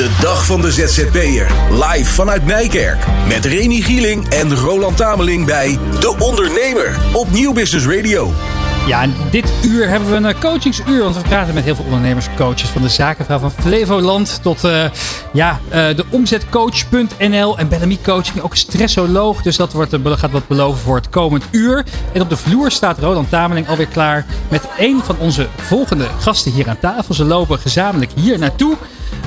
De dag van de ZZP'er. Live vanuit Nijkerk. Met Remy Gieling en Roland Tameling bij De Ondernemer. Op Nieuw Business Radio. Ja, en dit uur hebben we een coachingsuur. Want we praten met heel veel ondernemerscoaches. Van de zakenvrouw van Flevoland tot uh, ja, uh, de omzetcoach.nl en Bellamy Coaching. Ook stressoloog. Dus dat wordt, gaat wat beloven voor het komend uur. En op de vloer staat Roland Tameling alweer klaar met een van onze volgende gasten hier aan tafel. Ze lopen gezamenlijk hier naartoe.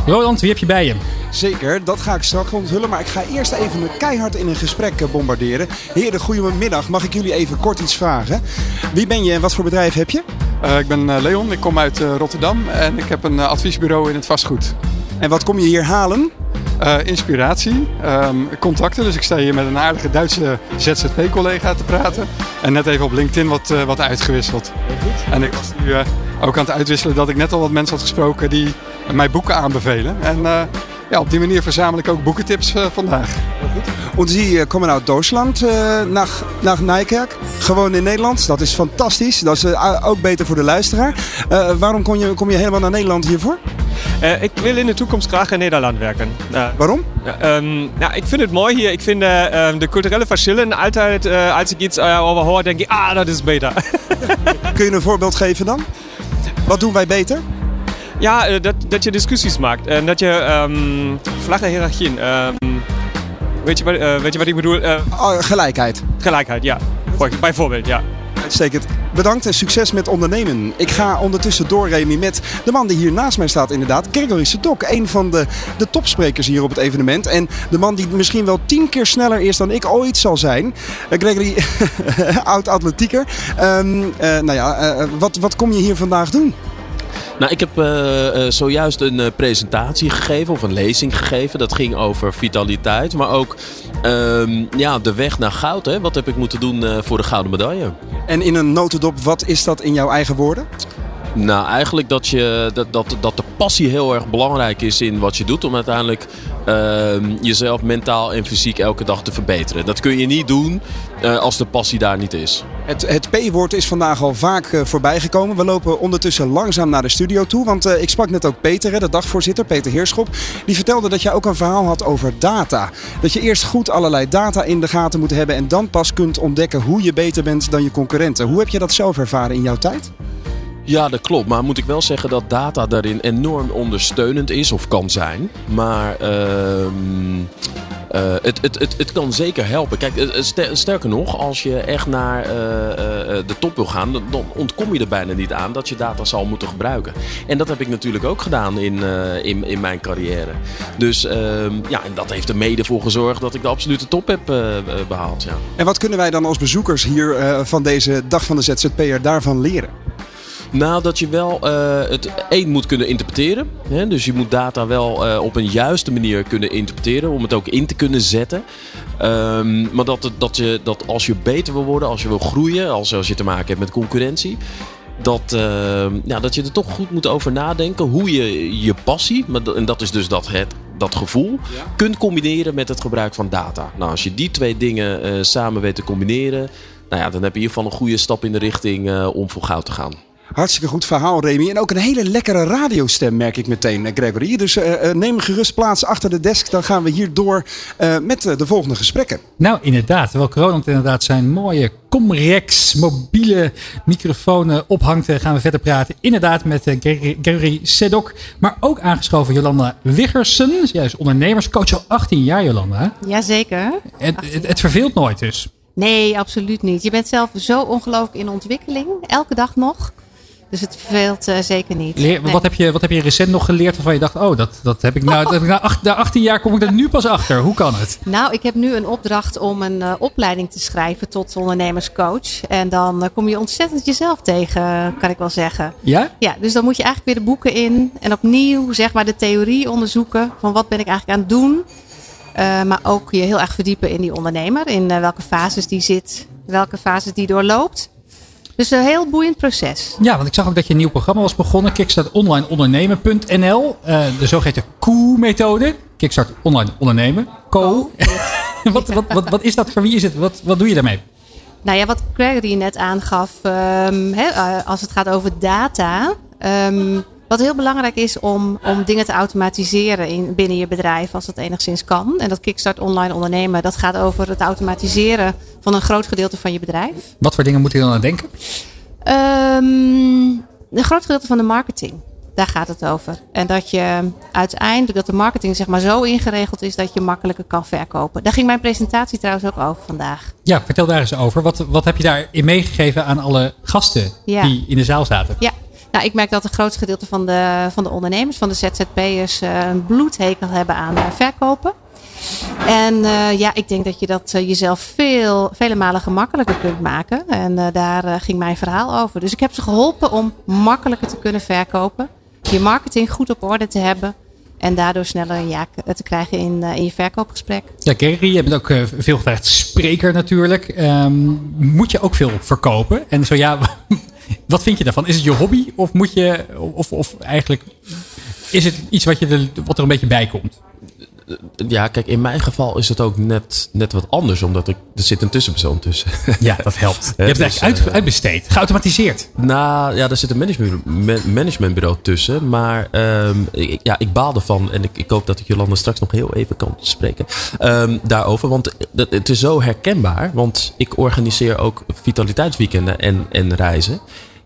Roland, wie heb je bij je? Zeker, dat ga ik straks onthullen. Maar ik ga eerst even keihard in een gesprek eh, bombarderen. Heren, goedemiddag. Mag ik jullie even kort iets vragen? Wie ben je en wat voor bedrijf heb je? Uh, ik ben Leon, ik kom uit Rotterdam en ik heb een adviesbureau in het vastgoed. En wat kom je hier halen? Uh, inspiratie, um, contacten. Dus ik sta hier met een aardige Duitse ZZP-collega te praten. En net even op LinkedIn wat, uh, wat uitgewisseld. En ik was nu uh, ook aan het uitwisselen dat ik net al wat mensen had gesproken die mij boeken aanbevelen. En ja, op die manier verzamel ik ook boekentips vandaag. Und Sie kommen uit Duitsland äh, nach, nach Nijkerk. Gewoon in Nederland. Dat is fantastisch. Dat is uh, ook beter voor de luisteraar. Uh, waarom kom je, kom je helemaal naar Nederland hiervoor? Uh, ik wil in de toekomst graag in Nederland werken. waarom? Um, ja, ik vind het mooi hier. Ik vind de culturele verschillen altijd, als ik iets over hoor, denk ik, ah, dat is beter. Kun je een voorbeeld geven dan? Wat doen wij beter? Ja, dat, dat je discussies maakt. En dat je um, flache hiërarchieën... Um, Weet je, wat, uh, weet je wat ik bedoel? Uh, oh, gelijkheid. Gelijkheid, ja. Bijvoorbeeld, ja. Uitstekend. Bedankt en succes met ondernemen. Ik ga ondertussen door, Remy, met de man die hier naast mij staat inderdaad. Gregory Sedok, een van de, de topsprekers hier op het evenement. En de man die misschien wel tien keer sneller is dan ik ooit zal zijn. Gregory, oud-atletieker. Um, uh, nou ja, uh, wat, wat kom je hier vandaag doen? Nou, ik heb uh, zojuist een uh, presentatie gegeven of een lezing gegeven. Dat ging over vitaliteit, maar ook uh, ja, de weg naar goud. Hè? Wat heb ik moeten doen voor de gouden medaille? En in een notendop, wat is dat in jouw eigen woorden? Nou, eigenlijk dat, je, dat, dat, dat de passie heel erg belangrijk is in wat je doet. Om uiteindelijk uh, jezelf mentaal en fysiek elke dag te verbeteren. Dat kun je niet doen uh, als de passie daar niet is. Het, het P-woord is vandaag al vaak uh, voorbij gekomen. We lopen ondertussen langzaam naar de studio toe. Want ik sprak net ook Peter, de dagvoorzitter, Peter Heerschop. Die vertelde dat jij ook een verhaal had over data. Dat je eerst goed allerlei data in de gaten moet hebben. En dan pas kunt ontdekken hoe je beter bent dan je concurrenten. Hoe heb je dat zelf ervaren in jouw tijd? Ja, dat klopt. Maar moet ik wel zeggen dat data daarin enorm ondersteunend is of kan zijn. Maar uh, uh, het, het, het, het kan zeker helpen. Kijk, sterker nog, als je echt naar de top wil gaan, dan ontkom je er bijna niet aan dat je data zal moeten gebruiken. En dat heb ik natuurlijk ook gedaan in, in, in mijn carrière. Dus ehm, ja, en dat heeft er mede voor gezorgd dat ik de absolute top heb behaald. Ja. En wat kunnen wij dan als bezoekers hier van deze dag van de ZZP'er daarvan leren? Nou, dat je wel uh, het één moet kunnen interpreteren. Hè? Dus je moet data wel uh, op een juiste manier kunnen interpreteren. Om het ook in te kunnen zetten. Um, maar dat, dat, je, dat als je beter wil worden, als je wil groeien, als, als je te maken hebt met concurrentie. Dat, uh, ja, dat je er toch goed moet over nadenken hoe je je passie, en dat is dus dat, het, dat gevoel, ja. kunt combineren met het gebruik van data. Nou, als je die twee dingen samen weet te combineren, nou ja, dan heb je in ieder geval een goede stap in de richting om voor goud te gaan. Hartstikke goed verhaal, Remy. En ook een hele lekkere radiostem, merk ik meteen, Gregory. Dus uh, neem gerust plaats achter de desk. Dan gaan we hier door uh, met de volgende gesprekken. Nou, inderdaad. Terwijl Roland inderdaad zijn mooie Comrex mobiele microfoon ophangt, gaan we verder praten. Inderdaad met Gregory Sedok. Maar ook aangeschoven Jolanda Wiggersen. Jij is ondernemerscoach al 18 jaar, Jolanda. Jazeker. Het, het, het verveelt nooit dus. Nee, absoluut niet. Je bent zelf zo ongelooflijk in ontwikkeling. Elke dag nog. Dus het verveelt uh, zeker niet. Leer, nee. wat, heb je, wat heb je recent nog geleerd waarvan je dacht, oh, dat, dat heb ik nou, dat heb ik nou acht, na 18 jaar kom ik er nu pas achter. Hoe kan het? Nou, ik heb nu een opdracht om een uh, opleiding te schrijven tot ondernemerscoach. En dan uh, kom je ontzettend jezelf tegen, kan ik wel zeggen. Ja? Ja, dus dan moet je eigenlijk weer de boeken in en opnieuw zeg maar de theorie onderzoeken van wat ben ik eigenlijk aan het doen. maar ook je heel erg verdiepen in die ondernemer, in welke fases die zit, welke fases die doorloopt. Dus een heel boeiend proces. Ja, want ik zag ook dat je een nieuw programma was begonnen. Kickstart Online Ondernemen.nl. Uh, de zogeheten COO-methode. Kickstart Online Ondernemen. Co. wat, wat, wat, wat is dat? Voor wie is het? Wat, wat doe je daarmee? Nou ja, wat Gregory net aangaf. Um, hè, als het gaat over data. Um, Wat heel belangrijk is om, om dingen te automatiseren in, binnen je bedrijf als dat enigszins kan. En dat Kickstart Online Ondernemen, dat gaat over het automatiseren van een groot gedeelte van je bedrijf. Wat voor dingen moet je dan aan denken? Um, een groot gedeelte van de marketing. Daar gaat het over. En dat je uiteindelijk dat de marketing zeg maar zo ingeregeld is dat je makkelijker kan verkopen. Daar ging mijn presentatie trouwens ook over vandaag. Ja, vertel daar eens over. Wat, wat heb je daarin meegegeven aan alle gasten die in de zaal zaten? Ja, nou, ik merk dat het grootste gedeelte van de, van de ondernemers, van de ZZP'ers, uh, een bloedhekel hebben aan uh, verkopen. En uh, ja, ik denk dat je dat jezelf veel, vele malen gemakkelijker kunt maken. En daar ging mijn verhaal over. Dus ik heb ze geholpen om makkelijker te kunnen verkopen. Je marketing goed op orde te hebben. En daardoor sneller een ja te krijgen in, in je verkoopgesprek. Ja, Kerry, je bent ook veel gevraagd spreker natuurlijk. Um, moet je ook veel verkopen? En zo ja, wat vind je daarvan? Is het je hobby? Of moet je, of, of eigenlijk is het iets wat, je er, wat er een beetje bij komt? ja, kijk, in mijn geval is het ook net, net wat anders, omdat ik, er zit een tussenpersoon tussen. Ja, dat helpt. Je hebt het eigenlijk uit, uitbesteed, geautomatiseerd. Nou ja, er zit een management, managementbureau tussen. Maar um, ik, ja, ik baal ervan en ik, ik hoop dat ik Jolanda straks nog heel even kan spreken um, daarover. Want het, het is zo herkenbaar, want ik organiseer ook vitaliteitsweekenden en, en reizen.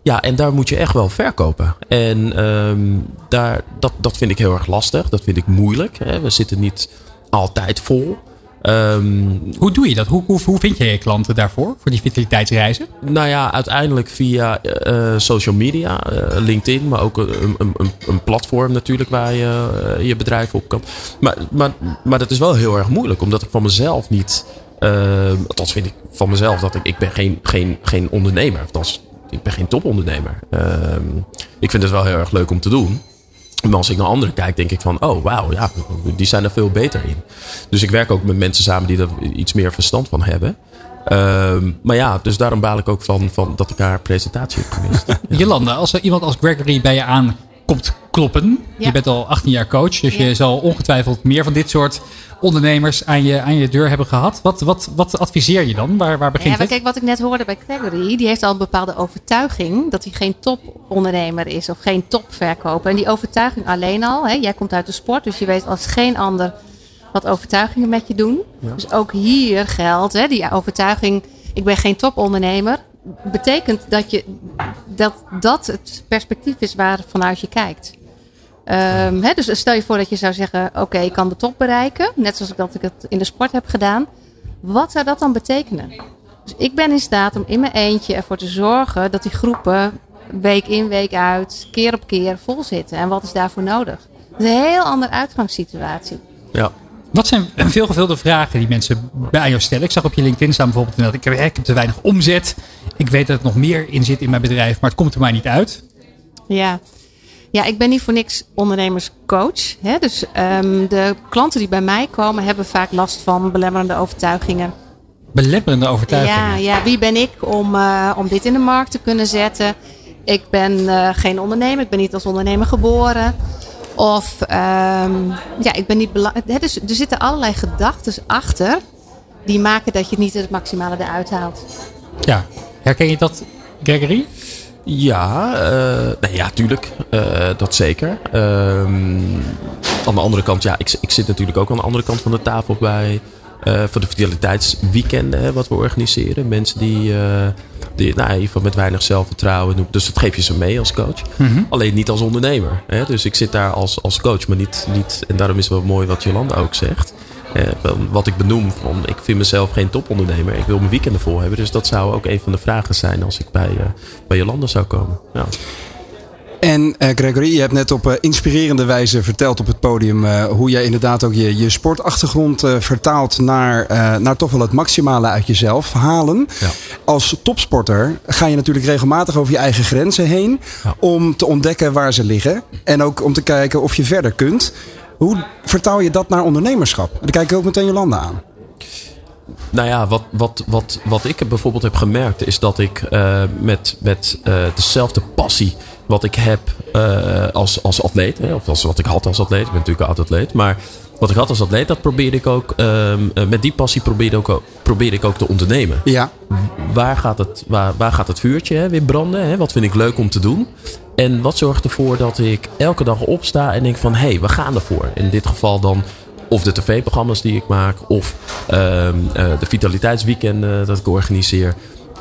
Ja, en daar moet je echt wel verkopen. En um, daar, dat, dat vind ik heel erg lastig. Dat vind ik moeilijk. Hè. We zitten niet altijd vol. Um, hoe doe je dat? Hoe, hoe, hoe vind je je klanten daarvoor? Voor die vitaliteitsreizen? Nou ja, uiteindelijk via uh, social media. Uh, LinkedIn, maar ook een, een, een, platform natuurlijk waar je uh, je bedrijf op kan. Maar, maar, maar dat is wel heel erg moeilijk. Omdat ik van mezelf niet... althans vind ik van mezelf dat ik... Ik ben geen, geen, geen ondernemer. Althans, ik ben geen topondernemer. Uh, ik vind het wel heel erg leuk om te doen. Maar als ik naar anderen kijk, denk ik van, oh wauw, ja, die zijn er veel beter in. Dus ik werk ook met mensen samen die er iets meer verstand van hebben. Uh, maar ja, dus daarom baal ik ook van, van dat ik haar presentatie heb gemist. Jolanda, als er iemand als Gregory bij je aankomt kloppen. Ja. Je bent al 18 jaar coach, dus ja. je zal ongetwijfeld meer van dit soort ondernemers aan je, aan je deur hebben gehad. Wat, wat, wat adviseer je dan? Waar, waar begint ja, het? Kijk, wat ik net hoorde bij Gregory, die heeft al een bepaalde overtuiging dat hij geen topondernemer is of geen topverkoper. En die overtuiging alleen al, hè, jij komt uit de sport, dus je weet als geen ander wat overtuigingen met je doen. Ja. Dus ook hier geldt, hè, die overtuiging, ik ben geen topondernemer, betekent dat, je, dat dat het perspectief is waar vanuit je kijkt. He, dus stel je voor dat je zou zeggen: Oké, ik kan de top bereiken. Net zoals ik dat ik het in de sport heb gedaan. Wat zou dat dan betekenen? Dus ik ben in staat om in mijn eentje ervoor te zorgen dat die groepen week in, week uit, keer op keer vol zitten. En wat is daarvoor nodig? Dat is een heel andere uitgangssituatie. Ja. Wat zijn veelgevulde vragen die mensen bij jou stellen? Ik zag op je LinkedIn staan bijvoorbeeld: ik heb, ik heb te weinig omzet. Ik weet dat er nog meer in zit in mijn bedrijf, maar het komt er maar niet uit. Ja. Ja, ik ben niet voor niks ondernemerscoach. Hè? Dus um, de klanten die bij mij komen hebben vaak last van belemmerende overtuigingen. Belemmerende overtuigingen? Ja, ja wie ben ik om, uh, om dit in de markt te kunnen zetten? Ik ben uh, geen ondernemer, ik ben niet als ondernemer geboren. Of um, ja, ik ben niet belangrijk. Dus er zitten allerlei gedachten achter die maken dat je niet het maximale eruit haalt. Ja, herken je dat, Gregory? Ja, uh, nee, ja, tuurlijk. Uh, dat zeker. Um, aan de andere kant, ja, ik, ik zit natuurlijk ook aan de andere kant van de tafel bij. Uh, voor de vitaliteitsweekenden, hè, wat we organiseren. Mensen die, die nou, in ieder geval met weinig zelfvertrouwen. Dus dat geef je ze mee als coach. Mm -hmm. Alleen niet als ondernemer. Hè. Dus ik zit daar als, als coach, maar niet, niet. En daarom is het wel mooi wat Jolanda ook zegt. Uh, wat ik benoem, van, ik vind mezelf geen topondernemer. Ik wil mijn weekenden vol hebben. Dus dat zou ook een van de vragen zijn als ik bij, uh, bij Jolanda zou komen. Ja. En uh, Gregory, je hebt net op uh, inspirerende wijze verteld op het podium uh, hoe jij inderdaad ook je, je sportachtergrond vertaalt naar, naar toch wel het maximale uit jezelf halen. Ja. Als topsporter ga je natuurlijk regelmatig over je eigen grenzen heen ja. om te ontdekken waar ze liggen. En ook om te kijken of je verder kunt. Hoe vertaal je dat naar ondernemerschap? Dan kijk ik ook meteen Jolanda aan. Nou ja, wat, wat, wat, wat ik bijvoorbeeld heb gemerkt is dat ik met, met dezelfde passie wat ik heb uh, als, als atleet, hè, of als wat ik had als atleet, ik ben natuurlijk een oud-atleet, maar wat ik had als atleet, dat probeerde ik ook, met die passie probeerde, ook, probeerde ik ook te ondernemen. Ja. waar, gaat het, waar, waar gaat het vuurtje hè, weer branden? Hè? Wat vind ik leuk om te doen? En wat zorgt ervoor dat ik elke dag opsta en denk van... hé, hey, we gaan ervoor. In dit geval dan of de tv-programma's die ik maak... of ehm, eh, de vitaliteitsweekenden dat ik organiseer.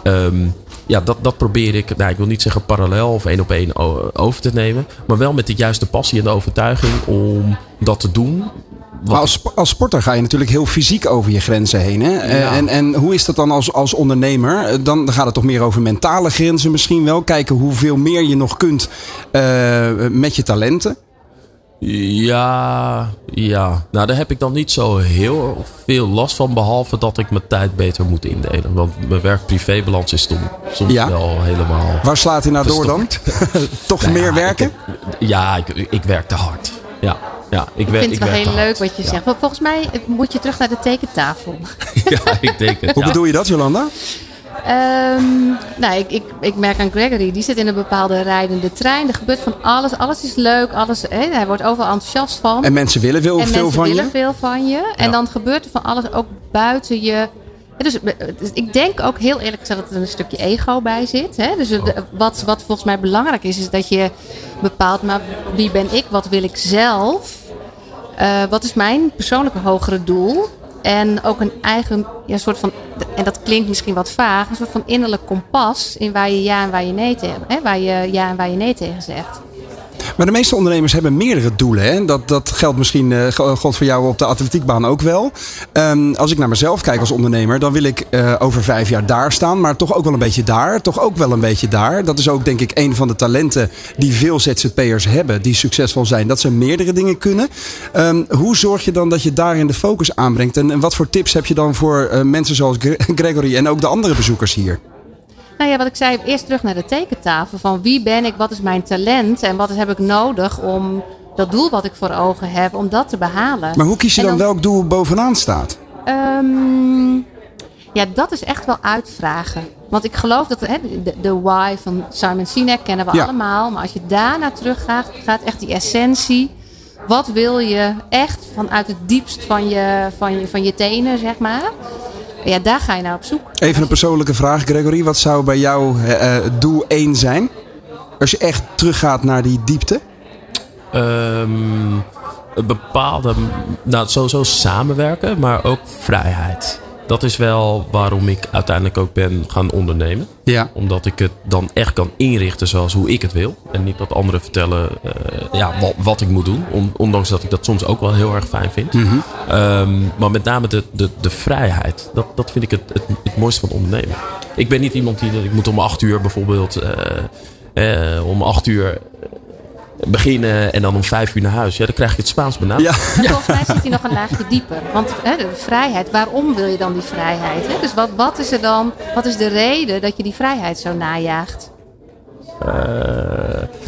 Ehm, ja, dat, dat probeer ik, nou, ik wil niet zeggen parallel of één op één over te nemen. Maar wel met de juiste passie en de overtuiging om dat te doen. Maar als, als sporter ga je natuurlijk heel fysiek over je grenzen heen. Hè? Eh, Ja. En, en hoe is dat dan als, als ondernemer? Eh, Dan, dan gaat het toch meer over mentale grenzen misschien wel. Kijken hoeveel meer je nog kunt eh, met je talenten. Ja, ja. Nou, daar heb ik dan niet zo heel veel last van. Behalve dat ik mijn tijd beter moet indelen. Want mijn werk-privébalans is soms, soms Ja. wel helemaal... Waar slaat hij nou door dan? toch Nou meer ja, werken? ik heb- ja, ik, ik werk te hard. Ja, ja ik, Ik werk, vind het wel heel leuk wat je Ja. zegt. Want volgens mij moet je terug naar de tekentafel. Ja, ik denk het. Hoe ja. bedoel je dat, Jolanda? Ehm, nou, ik, ik, ik merk aan Gregory, die zit in een bepaalde rijdende trein. Er gebeurt van alles. Alles is leuk. Alles, hij wordt overal enthousiast van. En mensen willen veel, En veel mensen van willen je. veel van je. En Ja. dan gebeurt er van alles ook buiten je. Dus, eh, dus ik denk ook heel eerlijk gezegd dat er een stukje ego bij zit. Hè? Dus de- wat, wat volgens mij belangrijk is, is dat je bepaalt, maar wie ben ik? Wat wil ik zelf? Eh, wat is mijn persoonlijke hogere doel? En ook een eigen ja, soort van, en dat klinkt misschien wat vaag, een soort van innerlijk kompas in waar je ja en waar je nee tegen, hè? waar je ja en waar je nee tegen zegt. Maar de meeste ondernemers hebben meerdere doelen. Hè? Dat, dat geldt misschien, eh, God voor jou op de atletiekbaan ook wel. Ehm, als ik naar mezelf kijk als ondernemer, dan wil ik eh, over vijf jaar daar staan. Maar toch ook wel een beetje daar. Toch ook wel een beetje daar. Dat is ook denk ik een van de talenten die veel ZZP'ers hebben. Die succesvol zijn. Dat ze meerdere dingen kunnen. Ehm, hoe zorg je dan dat je daarin de focus aanbrengt? En, wat voor tips heb je dan voor eh, mensen zoals Gre- Gregory en ook de andere bezoekers hier? Nou ja, wat ik zei, eerst terug naar de tekentafel. Van wie ben ik, wat is mijn talent en wat heb ik nodig om dat doel wat ik voor ogen heb, om dat te behalen. Maar hoe kies je dan welk doel bovenaan staat? Ehm, ja, dat is echt wel uitvragen. Want ik geloof dat de, de why van Simon Sinek kennen we Ja. allemaal. Maar als je daarna terug gaat, gaat echt die essentie. Wat wil je echt vanuit het diepst van je, van je, van je tenen, zeg maar. Ja, daar ga je naar op zoek. Even een persoonlijke vraag, Gregory. Wat zou bij jou eh, eh, doel 1 zijn? Als je echt teruggaat naar die diepte. Ehm, een bepaalde, nou sowieso samenwerken, maar ook vrijheid. Dat is wel waarom ik uiteindelijk ook ben gaan ondernemen. Ja. Omdat ik het dan echt kan inrichten zoals hoe ik het wil. En niet dat anderen vertellen eh, ja, wat, wat ik moet doen. On- ondanks dat ik dat soms ook wel heel erg fijn vind. Ehm, maar met name de, de, de vrijheid. Dat, dat vind ik het, het, het mooiste van ondernemen. Ik ben niet iemand die... Ik moet om acht uur bijvoorbeeld... eh, om acht uur beginnen en dan om vijf uur naar huis. Ja, dan krijg je het Spaans benauwd. Ja. Maar volgens mij zit hij nog een laagje dieper. Want hè, de vrijheid, waarom wil je dan die vrijheid? Hè? Dus wat, wat is er dan, wat is de reden dat je die vrijheid zo najaagt? Eh,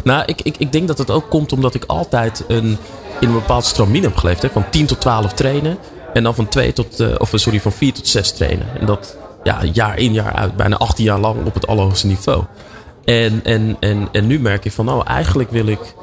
nou, ik, ik, ik denk dat het ook komt omdat ik altijd een, in een bepaald stramien heb geleefd. Hè? Van 10 tot 12 trainen. En dan van, 2 tot, eh, of, sorry, van 4 tot 6 trainen. En dat ja, jaar in jaar uit. Bijna 18 jaar lang op het allerhoogste niveau. En, en, en, en nu merk ik van, nou, eigenlijk wil ik...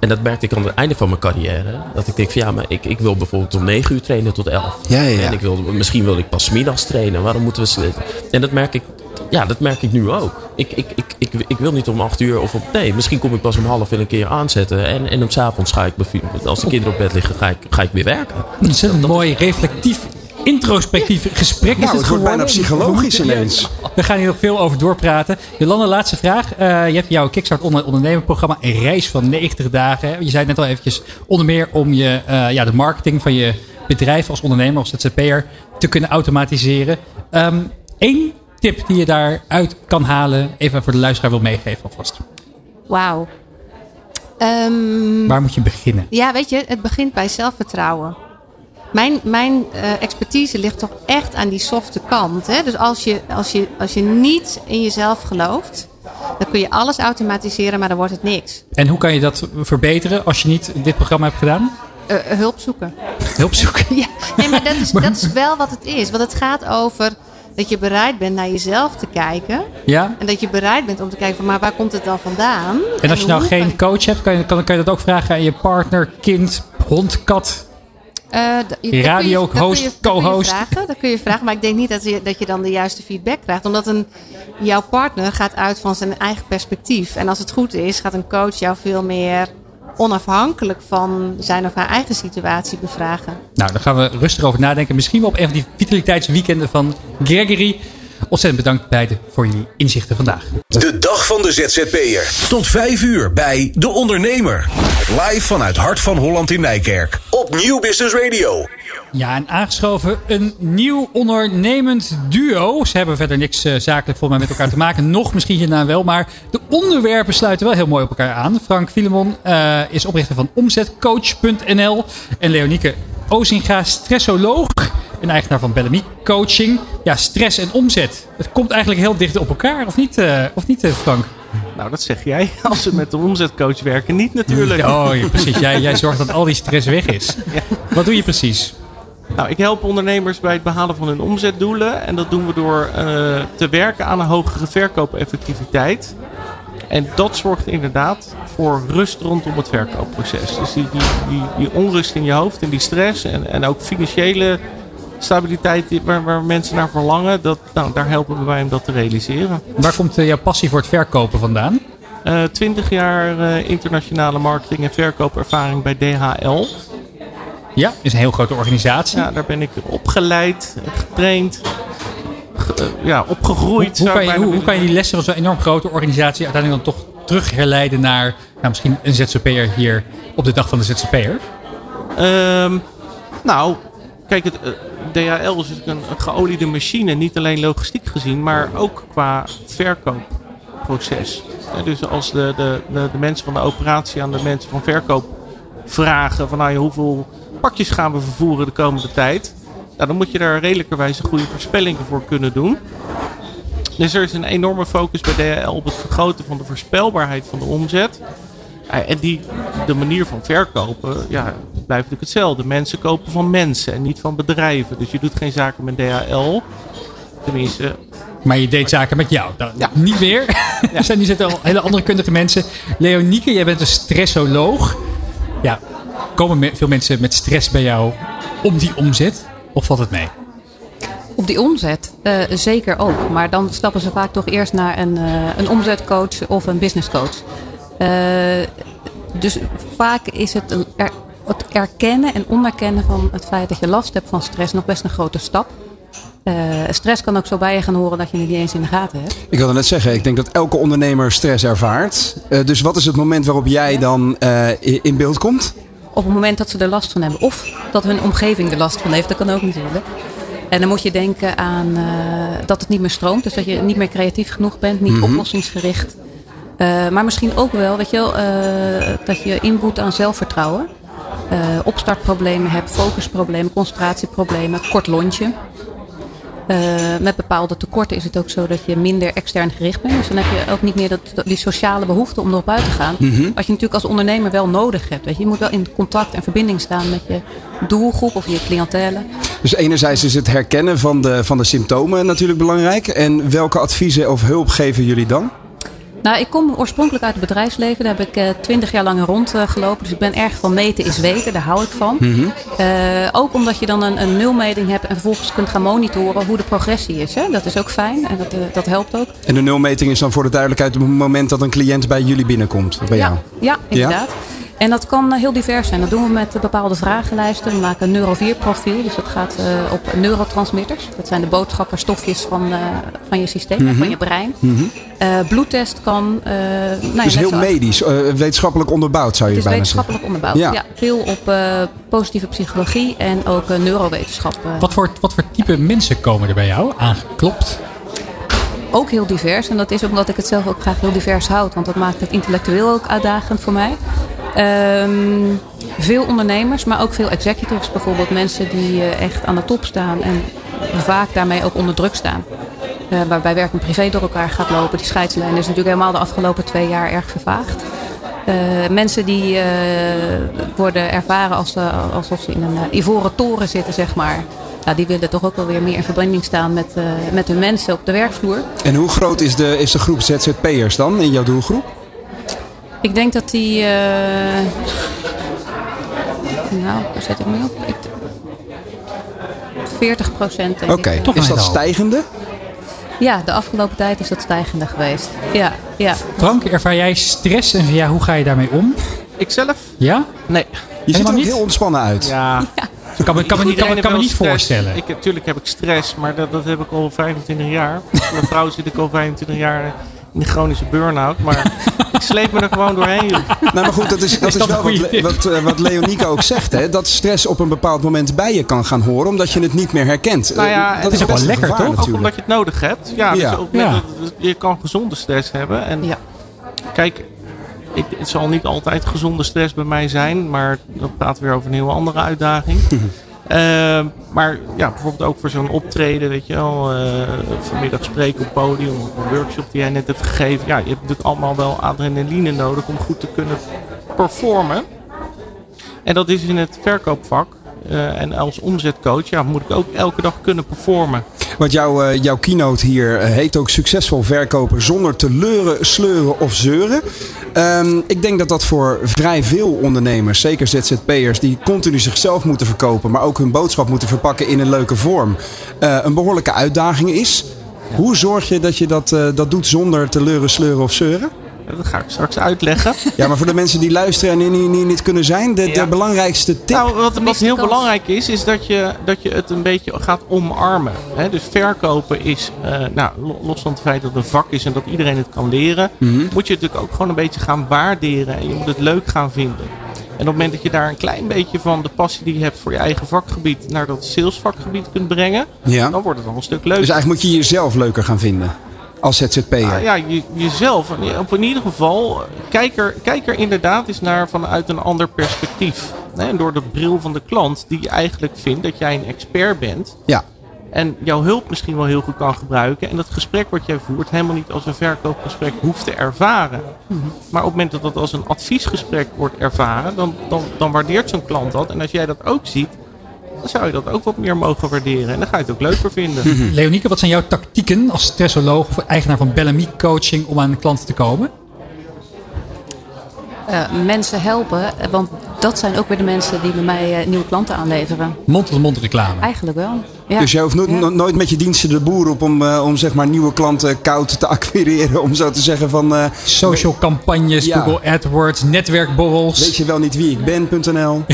En dat merkte ik aan het einde van mijn carrière. Dat ik denk van ja, maar ik, ik wil bijvoorbeeld om 9 uur trainen tot 11. Ja, ja, ja. En ik wil, misschien wil ik pas middags trainen. Waarom moeten we... sli- En dat merk ik, ja, dat merk ik nu ook. Ik, ik, ik, ik, ik wil niet om 8 uur of op... Nee, misschien kom ik pas om half een keer aanzetten. En, en op 's avonds ga ik, als de kinderen op bed liggen, ga ik, ga ik weer werken. Het is een mooi reflectief, introspectief gesprek. Nou, is het wordt bijna geworden. psychologisch ineens. We gaan hier nog veel over doorpraten. Jolanda, laatste vraag. Eh, je hebt jouw Kickstart onder ondernemerprogramma een reis van 90 dagen. Je zei het net al eventjes, onder meer om je, eh, ja, de marketing van je bedrijf als ondernemer, als ZZP'er, te kunnen automatiseren. Eén tip die je daaruit kan halen, even voor de luisteraar wil meegeven alvast. Wauw. Ehm, Waar moet je beginnen? ja, weet je, het begint bij zelfvertrouwen. Mijn, mijn eh, expertise ligt toch echt aan die softe kant. Hè? Dus als je, als, je, als je niet in jezelf gelooft, dan kun je alles automatiseren, maar dan wordt het niks. En hoe kan je dat verbeteren als je niet dit programma hebt gedaan? Eh, eh, hulp zoeken. Hulp zoeken. Ja, nee, maar dat is, dat is wel wat het is. Want het gaat over dat je bereid bent naar jezelf te kijken. Ja? En dat je bereid bent om te kijken van, maar waar komt het dan vandaan? En als je nou geen coach hebt, kan je, kan, kan je dat ook vragen aan je partner, kind, hond, kat? Je- je- Radio je- host, je co-host. vragen, Dat kun je vragen, maar ik denk niet dat je, dat je dan de juiste feedback krijgt. Omdat een, jouw partner gaat uit van zijn eigen perspectief. En als het goed is, gaat een coach jou veel meer onafhankelijk van zijn of haar eigen situatie bevragen. Nou, daar gaan we rustig over nadenken. Misschien wel op een van die vitaliteitsweekenden van Gregory. Ontzettend bedankt beiden voor jullie inzichten vandaag. De dag van de ZZP'er. Tot 5 uur bij De Ondernemer. Live vanuit Hart van Holland in Nijkerk. Op Nieuw Business Radio. Ja, en aangeschoven een nieuw ondernemend duo. Ze hebben verder niks eh, zakelijk voor mij met elkaar te maken. Nog misschien hierna wel. Maar de onderwerpen sluiten wel heel mooi op elkaar aan. Frank Filemon eh, is oprichter van omzetcoach.nl. En Leonieke Ozinga, stressoloog. En eigenaar van Bellamy Coaching. Ja, stress en omzet. Het komt eigenlijk heel dicht op elkaar. Of niet, eh, of niet eh, Frank? Nou, dat zeg jij. Als ze met de omzetcoach werken, niet natuurlijk. Oh, ja, precies. Jij, jij zorgt dat al die stress weg is. Wat doe je precies? Nou, ik help ondernemers bij het behalen van hun omzetdoelen. En dat doen we door eh, te werken aan een hogere verkoopeffectiviteit. En dat zorgt inderdaad voor rust rondom het verkoopproces. Dus die, die, die, die onrust in je hoofd en die stress en, en ook financiële stabiliteit die- waar, waar mensen naar verlangen, dat, nou, daar helpen we bij om dat te realiseren. Waar komt eh, jouw passie voor het verkopen vandaan? Eh 20 jaar eh, internationale marketing en verkoopervaring bij DHL. Ja, is een heel grote organisatie. Ja, daar ben ik opgeleid, getraind, ge- ja, opgegroeid. Hoe kan, je, hoe, hoe kan je die lessen van zo'n enorm grote organisatie uiteindelijk dan toch terugherleiden naar nou, misschien een ZZP'er hier op de dag van de ZZP'er? Ehm, nou, kijk, het, DHL is natuurlijk een, een geoliede machine. Niet alleen logistiek gezien, maar ook qua verkoopproces. Dus als de, de, de, mensen van de operatie aan de mensen van verkoop vragen van nou, hoeveel pakjes gaan we vervoeren de komende tijd. Nou, dan moet je daar redelijkerwijs goede voorspellingen voor kunnen doen. Dus er is een enorme focus bij DHL op het vergroten van de voorspelbaarheid van de omzet. En die, de manier van verkopen ja, blijft natuurlijk hetzelfde. Mensen kopen van mensen en niet van bedrijven. Dus je doet geen zaken met DHL. Tenminste, Maar je deed zaken met jou. Dan, Ja. Niet meer. er zijn nu zitten al hele andere kundige mensen. Leonieke, jij bent een stressoloog. Ja, komen me- veel mensen met stress bij jou om die omzet? Of valt het mee? Op die omzet eh, zeker ook. Maar dan stappen ze vaak toch eerst naar een, eh, een omzetcoach of een businesscoach. Eh, dus vaak is het, een er- het erkennen en onderkennen van het feit dat je last hebt van stress nog best een grote stap. Eh, stress kan ook zo bij je gaan horen dat je het niet eens in de gaten hebt. Ik wilde net zeggen, ik denk dat elke ondernemer stress ervaart. Eh, dus wat is het moment waarop jij dan eh, in beeld komt? op het moment dat ze er last van hebben. Of dat hun omgeving er last van heeft. Dat kan ook natuurlijk. En dan moet je denken aan dat het niet meer stroomt. Dus dat je niet meer creatief genoeg bent. Niet oplossingsgericht. Eh, maar misschien ook wel, weet je wel, dat je inboet aan zelfvertrouwen. Eh, opstartproblemen hebt, focusproblemen, concentratieproblemen, kort lontje. Eh, met bepaalde tekorten is het ook zo dat je minder extern gericht bent. Dus dan heb je ook niet meer dat, die sociale behoefte om erop uit te gaan. Wat je natuurlijk als ondernemer wel nodig hebt. Weet je. je moet wel in contact en verbinding staan met je doelgroep of je cliëntelen. Dus enerzijds is het herkennen van de, van de symptomen natuurlijk belangrijk. En welke adviezen of hulp geven jullie dan? Nou, ik kom oorspronkelijk uit het bedrijfsleven. Daar heb ik twintig jaar lang rondgelopen. dus ik ben erg van meten is weten. Daar hou ik van. Eh, ook omdat je dan een, een nulmeting hebt en vervolgens kunt gaan monitoren hoe de progressie is. Hè? Dat is ook fijn en dat, eh, dat helpt ook. En de nulmeting is dan voor de duidelijkheid op het moment dat een cliënt bij jullie binnenkomt. of Bij jou. Ja, inderdaad. En dat kan eh, heel divers zijn. Dat doen we met eh, bepaalde vragenlijsten. We maken een neuro-4-profiel. Dus dat gaat eh, op neurotransmitters. Dat zijn de boodschapperstofjes van, eh, van je systeem, en van je brein. Eh, bloedtest kan... eh nou, ja, Mhm. Dus heel zo- medisch, eh, wetenschappelijk onderbouwd zou je Het is bijna zeggen. wetenschappelijk onderbouwd. Ja. Ja. veel op eh, positieve psychologie en ook eh, neurowetenschap. Wat voor, wat voor type mensen komen er bij jou aangeklopt? Ook heel divers. En dat is omdat ik het zelf ook graag heel divers houd. Want dat maakt het intellectueel ook uitdagend voor mij. Ehm, veel ondernemers, maar ook veel executives. Bijvoorbeeld mensen die eh, echt aan de top staan. En vaak daarmee ook onder druk staan. Eh, waarbij werk en privé door elkaar gaat lopen. Die scheidslijn is natuurlijk helemaal de afgelopen twee jaar erg vervaagd. Eh, mensen die worden ervaren als, alsof ze in een ivoren toren zitten, zeg maar. Ja, die willen toch ook wel weer meer in verbinding staan met, met hun mensen op de werkvloer. En hoe groot is de, is de groep ZZP'ers dan in jouw doelgroep? Ik denk dat die. eh, Nou, daar zet ik mee op. Ik, 40 procent Oké. Toch is dat stijgende? Ja, de afgelopen tijd is dat stijgende geweest. Ja, ja. Frank, ervaar jij stress en ja, hoe ga je daarmee om? Ikzelf? Ja? Nee. Je ziet er niet? heel ontspannen uit. Ja. Ik kan me, kan me, niet- kan me, kan me niet voorstellen. Ik, natuurlijk heb ik stress, maar dat, dat heb ik al 25 jaar. Met Mijn vrouw zit ik al 25 jaar de chronische burn-out. Maar ik sleep me er gewoon doorheen. joh. Nou, maar goed, dat is, dat Is dat een wel wat, wat, eh, wat Leonieke ook zegt. Hè? Dat stress op een bepaald moment bij je kan gaan horen, omdat je het niet meer herkent. Nou ja, Eh, het is ook wel best een lekker, gevaar toch? Ook natuurlijk. omdat je het nodig hebt. Ja, Ja. Dus ook Ja. met- je kan gezonde stress hebben. En Ja. kijk, ik, het zal niet altijd gezonde stress bij mij zijn. Maar praten we weer over een heel andere uitdaging. Eh, maar ja, bijvoorbeeld ook voor zo'n optreden, weet je wel. eh, vanmiddag spreken op podium of een workshop die jij net hebt gegeven. Ja, je hebt natuurlijk allemaal wel adrenaline nodig om goed te kunnen performen. En dat is in het verkoopvak. Eh, en als omzetcoach ja, moet ik ook elke dag kunnen performen. Want jouw, eh, jouw keynote hier eh, heet ook succesvol verkopen zonder te leuren, sleuren of zeuren. Ehm, ik denk dat dat voor vrij veel ondernemers, zeker ZZP'ers, die continu zichzelf moeten verkopen, maar ook hun boodschap moeten verpakken in een leuke vorm, eh, een behoorlijke uitdaging is. Hoe zorg je dat je dat, dat doet zonder te leuren, sleuren of zeuren? Dat ga ik straks uitleggen. Ja, maar voor de mensen die luisteren en die niet, niet kunnen zijn, de, de belangrijkste tip. Nou, wat, heel kans. belangrijk is, is dat je, dat je het een beetje gaat omarmen. Hè? Dus verkopen is, eh, nou, lo- los van het feit dat het een vak is en dat iedereen het kan leren, moet je het natuurlijk ook gewoon een beetje gaan waarderen en je moet het leuk gaan vinden. En op het moment dat je daar een klein beetje van de passie die je hebt voor je eigen vakgebied naar dat salesvakgebied kunt brengen, Ja. dan wordt het al een stuk leuker. Dus eigenlijk moet je jezelf leuker gaan vinden als ZZP'er. Nou ja, je, jezelf. Of in ieder geval, kijk er, kijk er inderdaad eens naar vanuit een ander perspectief. En door de bril van de klant, die eigenlijk vindt dat jij een expert bent. Ja. En jouw hulp misschien wel heel goed kan gebruiken. En dat gesprek wat jij voert helemaal niet als een verkoopgesprek hoeft te ervaren. Maar op het moment dat dat als een adviesgesprek wordt ervaren, dan, dan, dan waardeert zo'n klant dat. En als jij dat ook ziet, dan zou je dat ook wat meer mogen waarderen. En dan ga je het ook leuker vinden. Leonieke, wat zijn jouw tactieken als stressoloog of eigenaar van Bellamy Coaching om aan klanten te komen? Eh, mensen helpen, eh, want dat zijn ook weer de mensen die bij mij eh, nieuwe klanten aanleveren. Mond-tot-mond reclame. Eigenlijk wel. Ja. Dus je hoeft no- Ja. no- nooit met je diensten de boer op om, eh, om zeg maar nieuwe klanten koud te acquireren. Om zo te zeggen van, eh, Social campagnes, Ja. Google AdWords, netwerkborrels. weet je wel niet wie ik ben.nl.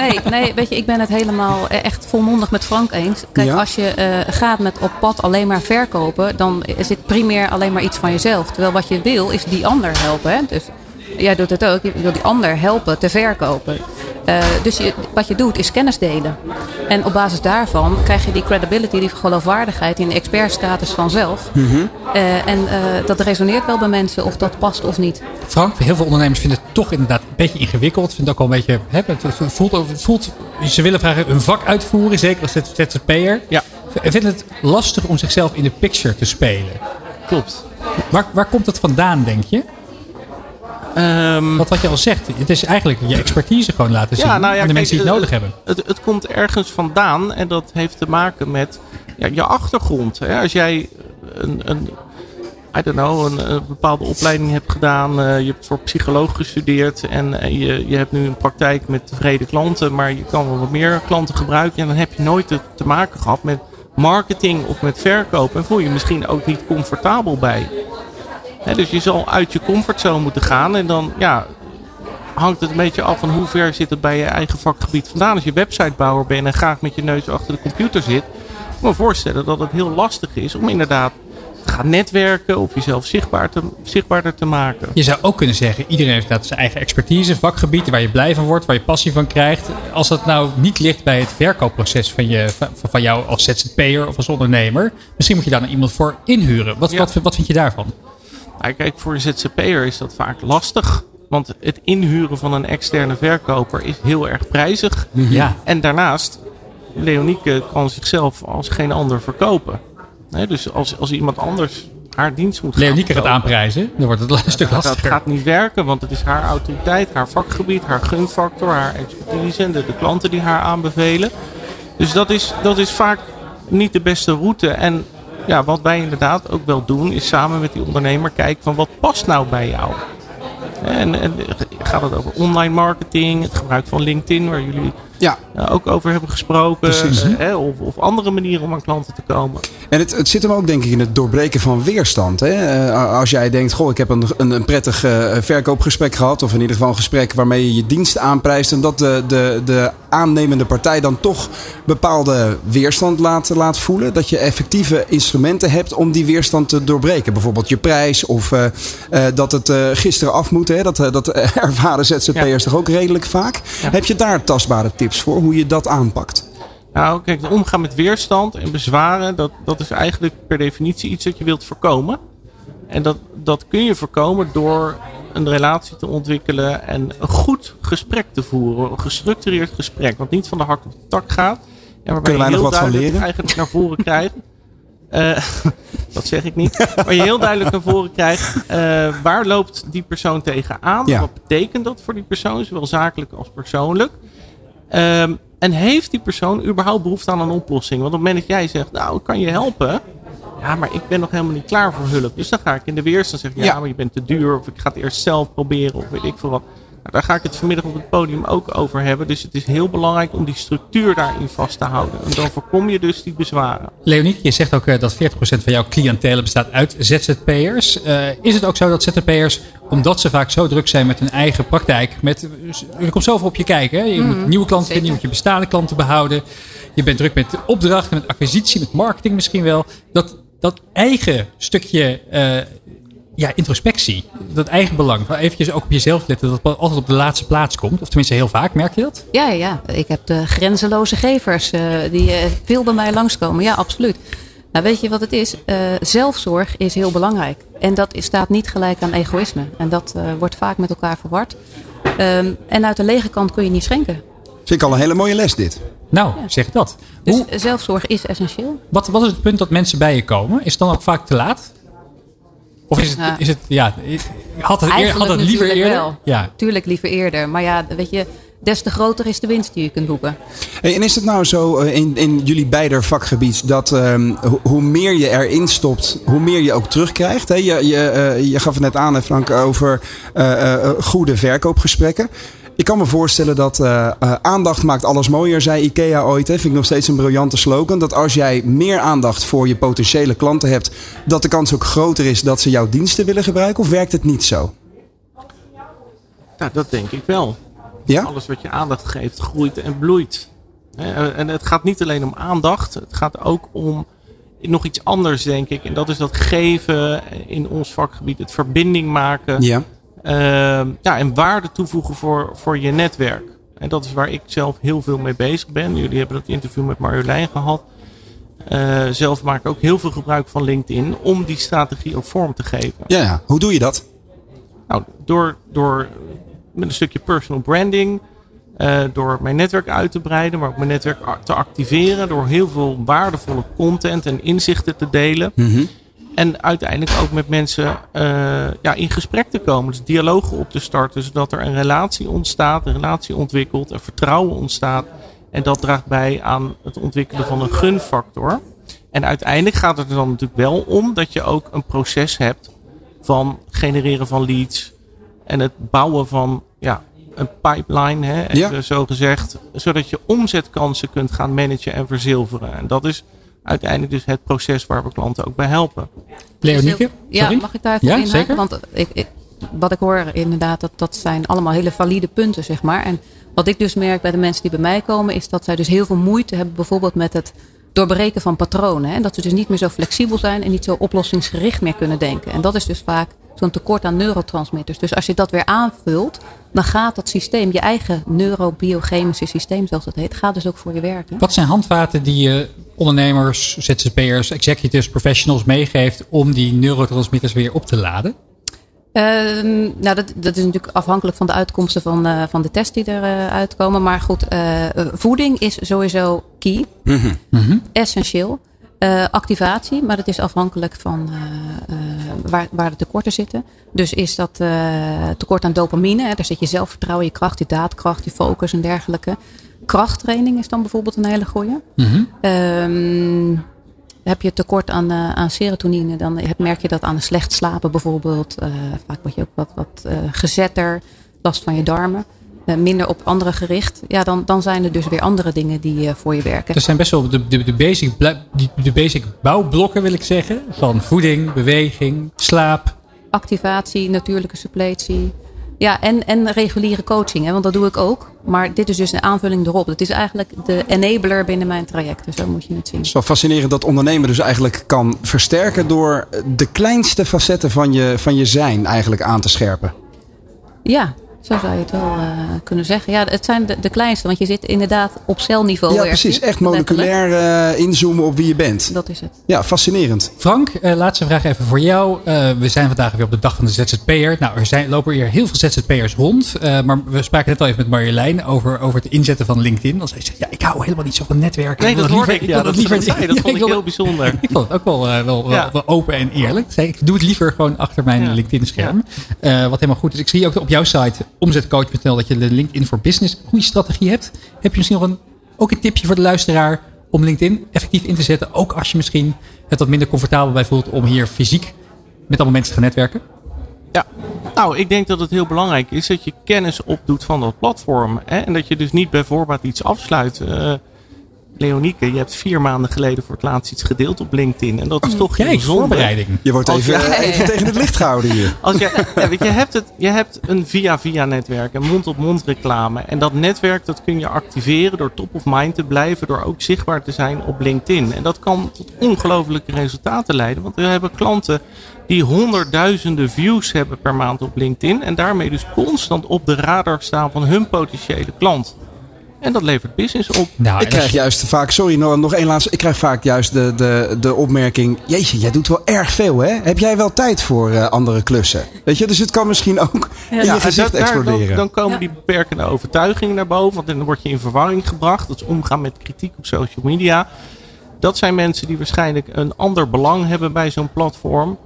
Nee, nee, weet je, ik ben het helemaal eh, echt volmondig met Frank eens. Kijk, Ja? als je eh, gaat met op pad alleen maar verkopen, dan is dit primair alleen maar iets van jezelf. Terwijl wat je wil, is die ander helpen. Hè? Dus jij doet het ook. Je wil die ander helpen te verkopen. Eh, dus je, wat je doet, is kennis delen. En op basis daarvan krijg je die credibility, die geloofwaardigheid in de expertstatus vanzelf. Eh, en eh, dat resoneert wel bij mensen of dat past of niet. Frank, heel veel ondernemers vinden het toch inderdaad een beetje ingewikkeld. Ook wel een beetje. Hè, het voelt, het voelt, ze willen graag een vak uitvoeren, zeker als ZZP'er. Ja. En vinden het lastig om zichzelf in de picture te spelen. Klopt. Waar, waar komt het vandaan, denk je? Ehm, Want wat je al zegt, het is eigenlijk je expertise gewoon laten zien Ja, nou ja, aan de mensen die het eh, nodig hebben. Het, het komt ergens vandaan en dat heeft te maken met ja, je achtergrond. Hè? Als jij een, een, I don't know, een, een bepaalde opleiding hebt gedaan, eh, je hebt voor psycholoog gestudeerd en eh, je, je hebt nu een praktijk met tevreden klanten, maar je kan wel wat meer klanten gebruiken en dan heb je nooit te, te maken gehad met marketing of met verkoop en voel je je misschien ook niet comfortabel bij. Dus je zal uit je comfortzone moeten gaan en dan ja, hangt het een beetje af van hoe ver zit het bij je eigen vakgebied vandaan. Als je websitebouwer bent en graag met je neus achter de computer zit, ik me voorstellen dat het heel lastig is om inderdaad te gaan netwerken of jezelf zichtbaar te, zichtbaarder te maken. Je zou ook kunnen zeggen, iedereen heeft inderdaad zijn eigen expertise, vakgebied, waar je blij van wordt, waar je passie van krijgt. Als dat nou niet ligt bij het verkoopproces van, je, van, van jou als ZZP'er of als ondernemer, misschien moet je daar nou iemand voor inhuren. Wat, Ja. wat, wat vind je daarvan? Kijk, voor een ZZP'er is dat vaak lastig. Want het inhuren van een externe verkoper is heel erg prijzig. Ja. En daarnaast, Leonieke kan zichzelf als geen ander verkopen. Hè, dus als, als iemand anders haar dienst moet gaan Leonieke gaat verkopen, aanprijzen, dan wordt het een stuk Dat lastiger. gaat niet werken, want het is haar autoriteit, haar vakgebied, haar gunfactor, haar expertise en de, de klanten die haar aanbevelen. Dus dat is, dat is vaak niet de beste route. En ja, wat wij inderdaad ook wel doen, is samen met die ondernemer kijken van wat past nou bij jou. En, en gaat het over online marketing, het gebruik van LinkedIn, waar jullie Ja. eh, ook over hebben gesproken. Precies. eh, hè, of, of andere manieren om aan klanten te komen. En het, het zit hem ook denk ik in het doorbreken van weerstand. Hè? Eh, als jij denkt, goh, ik heb een, een, een prettig verkoopgesprek gehad. Of in ieder geval een gesprek waarmee je je dienst aanprijst. En dat de, de, de aannemende partij dan toch bepaalde weerstand laat, laat voelen. Dat je effectieve instrumenten hebt om die weerstand te doorbreken. Bijvoorbeeld je prijs of eh, eh, dat het eh, gisteren af moet. Hè? Dat, dat ervaren ZZP'ers toch ook redelijk vaak. Heb je daar tastbare tips voor hoe je dat aanpakt? Nou, kijk, omgaan met weerstand en bezwaren, dat, dat is eigenlijk per definitie iets dat je wilt voorkomen. En dat, dat kun je voorkomen door een relatie te ontwikkelen en een goed gesprek te voeren. Een gestructureerd gesprek, wat niet van de hak op de tak gaat. En waarbij Kunnen je heel duidelijk eigenlijk naar voren krijgt. Eh, dat zeg ik niet. Maar je heel duidelijk naar voren krijgt. eh, waar loopt die persoon tegenaan? Ja. Wat betekent dat voor die persoon, zowel zakelijk als persoonlijk? Ehm, en heeft die persoon überhaupt behoefte aan een oplossing? Want op het moment dat jij zegt, nou, ik kan je helpen. Ja, maar ik ben nog helemaal niet klaar voor hulp. Dus dan ga ik in de weerstand zeggen, ja, Ja. maar je bent te duur. Of ik ga het eerst zelf proberen. Of weet ik veel wat. Nou, daar ga ik het vanmiddag op het podium ook over hebben. Dus het is heel belangrijk om die structuur daarin vast te houden. En dan voorkom je dus die bezwaren. Leonie, je zegt ook eh, dat 40% van jouw cliëntele bestaat uit ZZP'ers. Eh, is het ook zo dat ZZP'ers, omdat ze vaak zo druk zijn met hun eigen praktijk, met, er komt zoveel op je kijken. Hè? Je moet nieuwe klanten vinden, je moet je bestaande klanten behouden. Je bent druk met opdrachten, met acquisitie, met marketing misschien wel. Dat, dat eigen stukje eh, ja, introspectie, dat eigen belang, wel eventjes ook op jezelf letten, dat dat altijd op de laatste plaats komt. Of tenminste heel vaak, merk je dat? Ja, ja, ik heb de grenzeloze gevers eh, die eh, veel bij mij langskomen. Ja, absoluut. Nou, weet je wat het is? Zelfzorg is heel belangrijk. En dat staat niet gelijk aan egoïsme. En dat wordt vaak met elkaar verward. Ehm, en uit de lege kant kun je niet schenken. Vind ik al een hele mooie les dit. Nou, zeg dat. Dus Hoe, zelfzorg is essentieel. wat, wat is het punt dat mensen bij je komen? Is het dan ook vaak te laat? Of is het, Ja. is het ja, had het, eer, had het liever eerder? wel. Ja. Tuurlijk liever eerder. Maar ja, weet je, des te groter is de winst die je kunt boeken. Hey, en is het nou zo eh, in, in jullie beider vakgebied dat ehm, ho- hoe meer je erin stopt, hoe meer je ook terugkrijgt? Hè? Je, je, eh, je gaf het net aan, hè, Frank, over eh, eh, goede verkoopgesprekken. Ik kan me voorstellen dat eh, eh, aandacht maakt alles mooier, zei IKEA ooit. Hè. Vind ik nog steeds een briljante slogan. Dat als jij meer aandacht voor je potentiële klanten hebt, dat de kans ook groter is dat ze jouw diensten willen gebruiken. Of werkt het niet zo? Nou, dat denk ik wel. Ja? Alles wat je aandacht geeft, groeit en bloeit. Hè, En het gaat niet alleen om aandacht. Het gaat ook om nog iets anders, denk ik. En dat is dat geven in ons vakgebied. Het verbinding maken. Ja. Ehm, ja, en waarde toevoegen voor, voor je netwerk. En dat is waar ik zelf heel veel mee bezig ben. Jullie hebben dat interview met Marjolein gehad. Eh, zelf maak ik ook heel veel gebruik van LinkedIn om die strategie ook vorm te geven. Ja, ja. Hoe doe je dat? Nou, door, door met een stukje personal branding, eh, door mijn netwerk uit te breiden, maar ook mijn netwerk te activeren, door heel veel waardevolle content en inzichten te delen. En uiteindelijk ook met mensen eh, ja, in gesprek te komen. Dus dialogen op te starten, zodat er een relatie ontstaat, een relatie ontwikkelt, een vertrouwen ontstaat. En dat draagt bij aan het ontwikkelen van een gunfactor. En uiteindelijk gaat het er dan natuurlijk wel om dat je ook een proces hebt van genereren van leads en het bouwen van ja, een pipeline, hè, Ja. zo gezegd, zodat je omzetkansen kunt gaan managen en verzilveren. En dat is uiteindelijk dus het proces waar we klanten ook bij helpen. Leonieke? Ja, sorry? mag ik daar even Ja, in zeker. Want ik, ik, wat ik hoor inderdaad, dat, dat zijn allemaal hele valide punten, zeg maar. En wat ik dus merk bij de mensen die bij mij komen, is dat zij dus heel veel moeite hebben bijvoorbeeld met het doorbreken van patronen. Hè? En dat ze dus niet meer zo flexibel zijn en niet zo oplossingsgericht meer kunnen denken. En dat is dus vaak zo'n tekort aan neurotransmitters. Dus als je dat weer aanvult, dan gaat dat systeem, je eigen neurobiochemische systeem zoals dat heet, gaat dus ook voor je werken. Wat zijn handvaten die je ondernemers, ZZP'ers, executives, professionals meegeeft om die neurotransmitters weer op te laden? Ehm, nou, dat, dat is natuurlijk afhankelijk van de uitkomsten van, eh, van de tests die eruit uitkomen. Maar goed, eh, eh, voeding is sowieso key. Essentieel. Eh, activatie, maar dat is afhankelijk van eh, eh, waar, waar de tekorten zitten. Dus is dat tekort aan dopamine, hè, daar zit je zelfvertrouwen, je kracht, je daadkracht, je focus en dergelijke. Krachttraining is dan bijvoorbeeld een hele goeie. Ehm, heb je tekort aan, aan serotonine, dan heb- merk je dat aan slecht slapen bijvoorbeeld. Vaak word je ook wat, wat gezetter. last van je darmen, minder op anderen gericht, ja, dan, dan zijn er dus weer andere dingen die eh, voor je werken. Dat zijn best wel de, de, de, basic, de basic bouwblokken, wil ik zeggen. Van voeding, beweging, slaap. Activatie, natuurlijke suppletie. Ja, en, en reguliere coaching, hè, want dat doe ik ook. Maar dit is dus een aanvulling erop. Het is eigenlijk de enabler binnen mijn traject. Dus zo moet je het zien. Het is wel fascinerend dat ondernemen dus eigenlijk kan versterken door de kleinste facetten van je, van je zijn eigenlijk aan te scherpen. Ja, zo zou je het wel eh, kunnen zeggen. Ja, het zijn de, de kleinste, want je zit inderdaad op celniveau. ja, precies. Echt moleculair eh, inzoomen op wie je bent. Dat is het. Ja, fascinerend. Frank, eh, laatste vraag even voor jou. Eh, we zijn vandaag weer op de dag van de ZZP'er. Nou, er zijn, lopen hier heel veel ZZP'ers rond. Eh, maar we spraken net al even met Marjolein over, over het inzetten van LinkedIn. Als hij zegt, ja, ik hou helemaal niet zo van netwerken. Nee, dat hoorde liever- ik. Ja, dat, liever- vond ik heel bijzonder. Ik vond het ook wel, eh, wel, wel, Ja. wel open en eerlijk. Zei, ik doe het liever gewoon achter mijn Ja. LinkedIn-scherm. Eh, wat helemaal goed is. Ik zie ook op jouw site omzetcoach.nl dat je de LinkedIn voor Business goede strategie hebt. Heb je misschien nog een, ook een tipje voor de luisteraar om LinkedIn effectief in te zetten? Ook als je misschien het wat minder comfortabel bij voelt om hier fysiek met allemaal mensen te gaan netwerken. Ja, nou, ik denk dat het heel belangrijk is dat je kennis opdoet van dat platform. Hè? En dat je dus niet bijvoorbeeld iets afsluit. Eh Leonieke, je hebt vier maanden geleden voor het laatst iets gedeeld op LinkedIn. En dat is toch heel Kijk, zonde. voorbereiding. Je wordt Als even, tegen het licht gehouden hier. Als je, ja, weet je, je, hebt het, je hebt een via-via netwerk, een mond-op-mond reclame. En dat netwerk dat kun je activeren door top of mind te blijven, door ook zichtbaar te zijn op LinkedIn. En dat kan tot ongelofelijke resultaten leiden. Want we hebben klanten die honderdduizenden views hebben per maand op LinkedIn. En daarmee dus constant op de radar staan van hun potentiële klant. En dat levert business op. Nou, Ik als krijg juist vaak, sorry nog, nog één laatste. Ik krijg vaak juist de, de, de opmerking. Jeetje, jij doet wel erg veel hè. Heb jij wel tijd voor eh, andere klussen? Weet je, dus het kan misschien ook in je gezicht dat- daar- exploderen. Dan, dan komen Ja. die beperkende overtuigingen naar boven. Want dan word je in verwarring gebracht. Dat is omgaan met kritiek op social media. Dat zijn mensen die waarschijnlijk een ander belang hebben bij zo'n platform.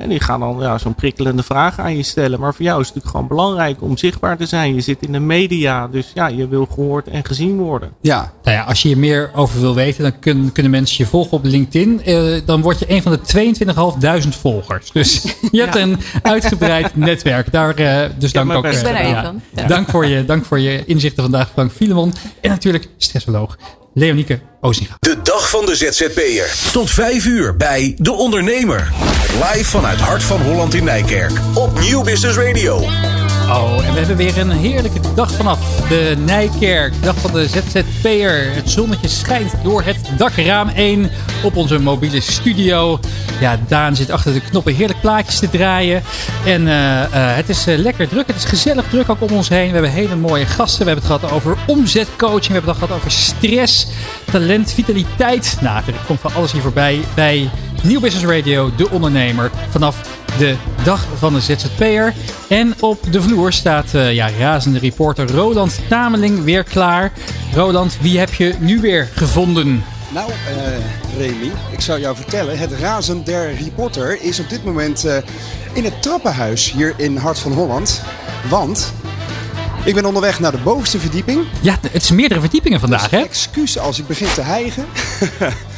En die gaan dan ja, zo'n prikkelende vraag aan je stellen. Maar voor jou is het natuurlijk gewoon belangrijk om zichtbaar te zijn. Je zit in de media, dus ja, je wil gehoord en gezien worden. Ja, Nou ja, als je hier meer over wil weten, dan kun- kunnen mensen je volgen op LinkedIn. Eh, dan word je een van de 22.500 volgers. Dus je hebt een uitgebreid netwerk. Daar, eh, dus dank ook. Ik ben er. Ja. Dank, voor je, dank voor je inzichten vandaag, Frank Filemon. En natuurlijk stressoloog Leonieke Ozinga. De dag van de ZZP'er. Tot 5 uur bij De Ondernemer. Live vanuit Hart van Holland in Nijkerk. Op Nieuw Business Radio. Oh, en we hebben weer een heerlijke dag vanaf de Nijkerk. Dag van de ZZP'er. Het zonnetje schijnt door het dakraam 1 op onze mobiele studio. Ja, Daan zit achter de knoppen heerlijk plaatjes te draaien. En eh, eh, het is eh, lekker druk. Het is gezellig druk ook om ons heen. We hebben hele mooie gasten. We hebben het gehad over omzetcoaching. We hebben het gehad over stress, talent, vitaliteit. Nou, er komt van alles hier voorbij bij Nieuw Business Radio, De Ondernemer. Vanaf de dag van de ZZP'er. En op de vloer staat eh, ja, razende reporter Roland Tameling weer klaar. Roland, wie heb je nu weer gevonden? Nou, eh Remy, ik zou jou vertellen. Het razen der reporter is op dit moment eh, in het trappenhuis hier in Hart van Holland. Want ik ben onderweg naar de bovenste verdieping. Ja, het is meerdere verdiepingen vandaag, Dus hè? excuus als ik begin te hijgen.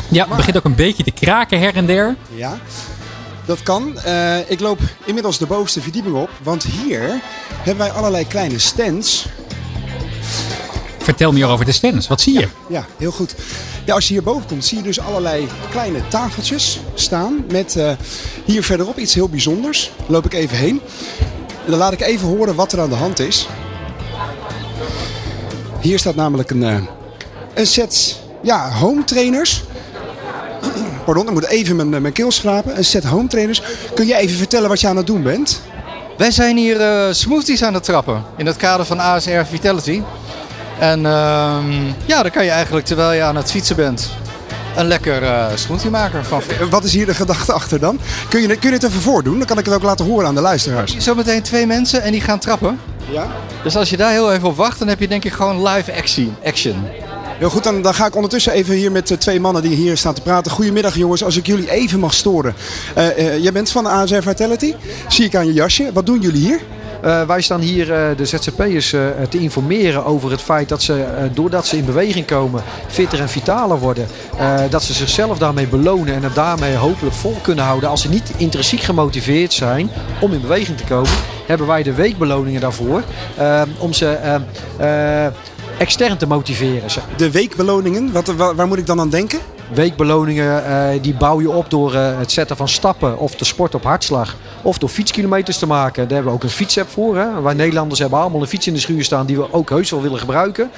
Ja, het begint ook een beetje te kraken her en der. Ja, dat kan. Eh, ik loop inmiddels de bovenste verdieping op. Want hier hebben wij allerlei kleine stands. Vertel meer over de stands. Wat zie je? Ja, heel goed. Ja, als je hierboven komt, zie je dus allerlei kleine tafeltjes staan. Met eh, hier verderop iets heel bijzonders. Daar loop ik even heen. En dan laat ik even horen wat er aan de hand is. Hier staat namelijk een, eh, een set ja, home trainers. Pardon, ik moet even mijn, mijn keel schrapen. Een set home trainers. Kun je even vertellen wat je aan het doen bent? Wij zijn hier eh, smoothies aan het trappen in het kader van ASR Vitality. En ehm, ja, dan kan je eigenlijk terwijl je aan het fietsen bent een lekker eh smoothie maken. Van... Eh, Wat is hier de gedachte achter dan? Kun je, kun je het even voordoen? Dan kan ik het ook laten horen aan de luisteraars. Zometeen twee mensen en die gaan trappen. Ja? Dus als je daar heel even op wacht, dan heb je denk ik gewoon live action. action. Heel goed, dan, dan ga ik ondertussen even hier met eh, twee mannen die hier staan te praten. Goedemiddag jongens, als ik jullie even mag storen. Eh, eh, jij bent van ASR Vitality, zie ik aan je jasje. Wat doen jullie hier? Wij staan hier de ZZP'ers te informeren over het feit dat ze, doordat ze in beweging komen, fitter en vitaler worden. Dat ze zichzelf daarmee belonen en het daarmee hopelijk vol kunnen houden. Als ze niet intrinsiek gemotiveerd zijn om in beweging te komen, hebben wij de weekbeloningen daarvoor. om ze extern te motiveren. zeg. De weekbeloningen, wat, waar, waar moet ik dan aan denken? Weekbeloningen eh, die bouw je op door eh, het zetten van stappen of te sporten op hartslag. Of door fietskilometers te maken. Daar hebben we ook een fietsapp voor. Hè. Wij Nederlanders hebben allemaal een fiets in de schuur staan die we ook heus wel willen gebruiken.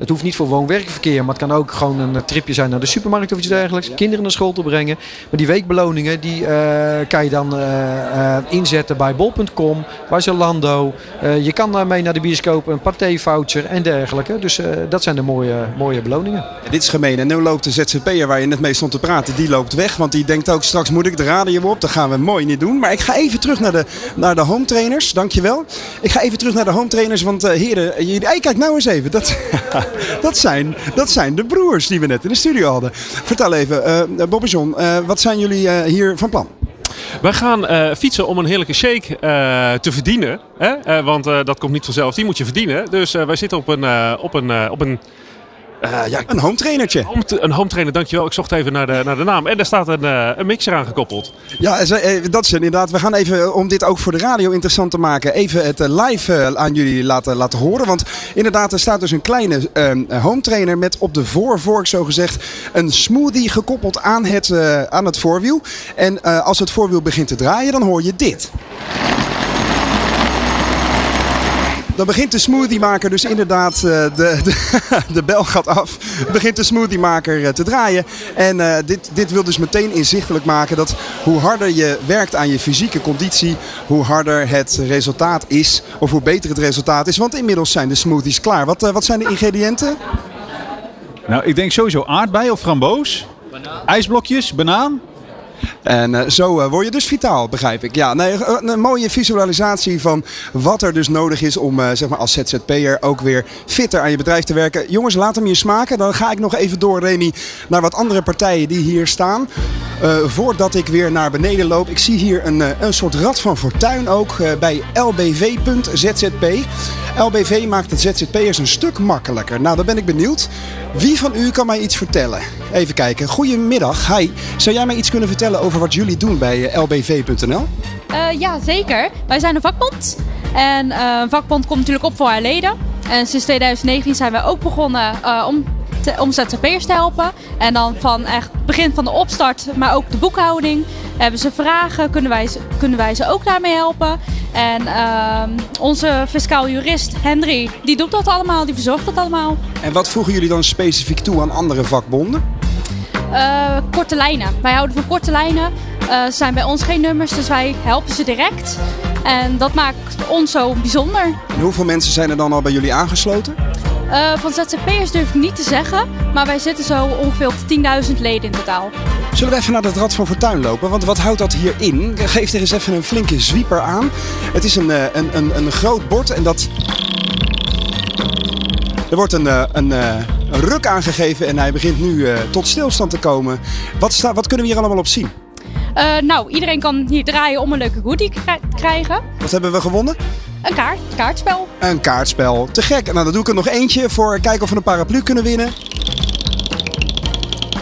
Het hoeft niet voor woon-werkverkeer, maar het kan ook gewoon een tripje zijn naar de supermarkt of iets dergelijks. Kinderen naar school te brengen. Maar die weekbeloningen die eh, kan je dan eh, eh, inzetten bij bol.com, bij Zalando. Eh, je kan daarmee naar de bioscoop, een paté-voucher en dergelijke. Dus eh, dat zijn de mooie, mooie beloningen. Dit is gemeen. En nu loopt de ZZP'er waar je net mee stond te praten, die loopt weg. Want die denkt ook, straks moet ik de radio op. Dat gaan we mooi niet doen. Maar ik ga even terug naar de, naar de home trainers. Dankjewel. Ik ga even terug naar de home trainers. Want eh, heren, jullie, hey, kijk nou eens even. Dat, dat, zijn, dat zijn de broers die we net in de studio hadden. Vertel even, eh Bob en John, eh, wat zijn jullie eh, hier van plan? Wij gaan fietsen om een heerlijke shake te verdienen. Hè? Want dat komt niet vanzelf, die moet je verdienen. Dus wij zitten op een, op een, op een eh, ja, Een home trainertje. home een home trainer, dankjewel. Ik zocht even naar de, naar de naam. En daar staat een, eh, een mixer aan gekoppeld. Ja, eh, dat is inderdaad. We gaan even, om dit ook voor de radio interessant te maken, even het live aan jullie laten, laten horen. Want inderdaad, er staat dus een kleine eh, home trainer met op de voorvork, zo gezegd, een smoothie gekoppeld aan het, aan het voorwiel. En als het voorwiel begint te draaien, dan hoor je dit. Dan begint de smoothiemaker dus inderdaad, eh, de, de, de bel gaat af, begint de smoothiemaker eh, te draaien. En eh, dit, dit wil dus meteen inzichtelijk maken dat hoe harder je werkt aan je fysieke conditie, hoe harder het resultaat is, of hoe beter het resultaat is. Want inmiddels zijn de smoothies klaar. Wat, wat zijn de ingrediënten? Nou, ik denk sowieso aardbei of framboos. IJsblokjes, banaan. En eh, zo eh, word je dus vitaal, begrijp ik. Ja, nee, eh, een mooie visualisatie van wat er dus nodig is om zeg maar als ZZP'er ook weer fitter aan je bedrijf te werken. Jongens, laat hem je smaken. Dan ga ik nog even door, Remy, naar wat andere partijen die hier staan. Voordat ik weer naar beneden loop. Ik zie hier een, een soort rad van fortuin ook bij lbv.zzp. LBV maakt het ZZP'ers een stuk makkelijker. Nou, dan ben ik benieuwd. Wie van u kan mij iets vertellen? Even kijken. Goedemiddag. Hi. Zou jij mij iets kunnen vertellen over wat jullie doen bij eh, lbv.nl? Eh, ja, zeker. Wij zijn een vakbond. En eh, een vakbond komt natuurlijk op voor haar leden. En sinds 2019 zijn wij ook begonnen om, te, om ZZP'ers te helpen. En dan van echt begin van de opstart, maar ook de boekhouding. Hebben ze vragen, kunnen wij, ze- kunnen wij ze ook daarmee helpen. En ehm, onze fiscaal jurist Henry, die doet dat allemaal, die verzorgt dat allemaal. En wat voegen jullie dan specifiek toe aan andere vakbonden? Eh, korte lijnen. Wij houden van korte lijnen. Er zijn bij ons geen nummers, dus wij helpen ze direct. En dat maakt ons zo bijzonder. En hoeveel mensen zijn er dan al bij jullie aangesloten? Eh, van ZZP'ers durf ik niet te zeggen, maar wij zitten zo ongeveer op 10.000 leden in totaal. Zullen we even naar het Rad van Fortuin lopen? Want wat houdt dat hier in? Geef er eens even een flinke zwieper aan. Het is een, een, een, een groot bord en dat... Er wordt een, eh, een, eh, een ruk aangegeven en hij begint nu eh, tot stilstand te komen. Wat, sta, wat kunnen we hier allemaal op zien? Eh, nou, iedereen kan hier draaien om een leuke goodie krijgen. Wat hebben we gewonnen? Een kaart, kaartspel. Een kaartspel. Te gek. Nou, dan doe ik er nog eentje voor kijken of we een paraplu kunnen winnen.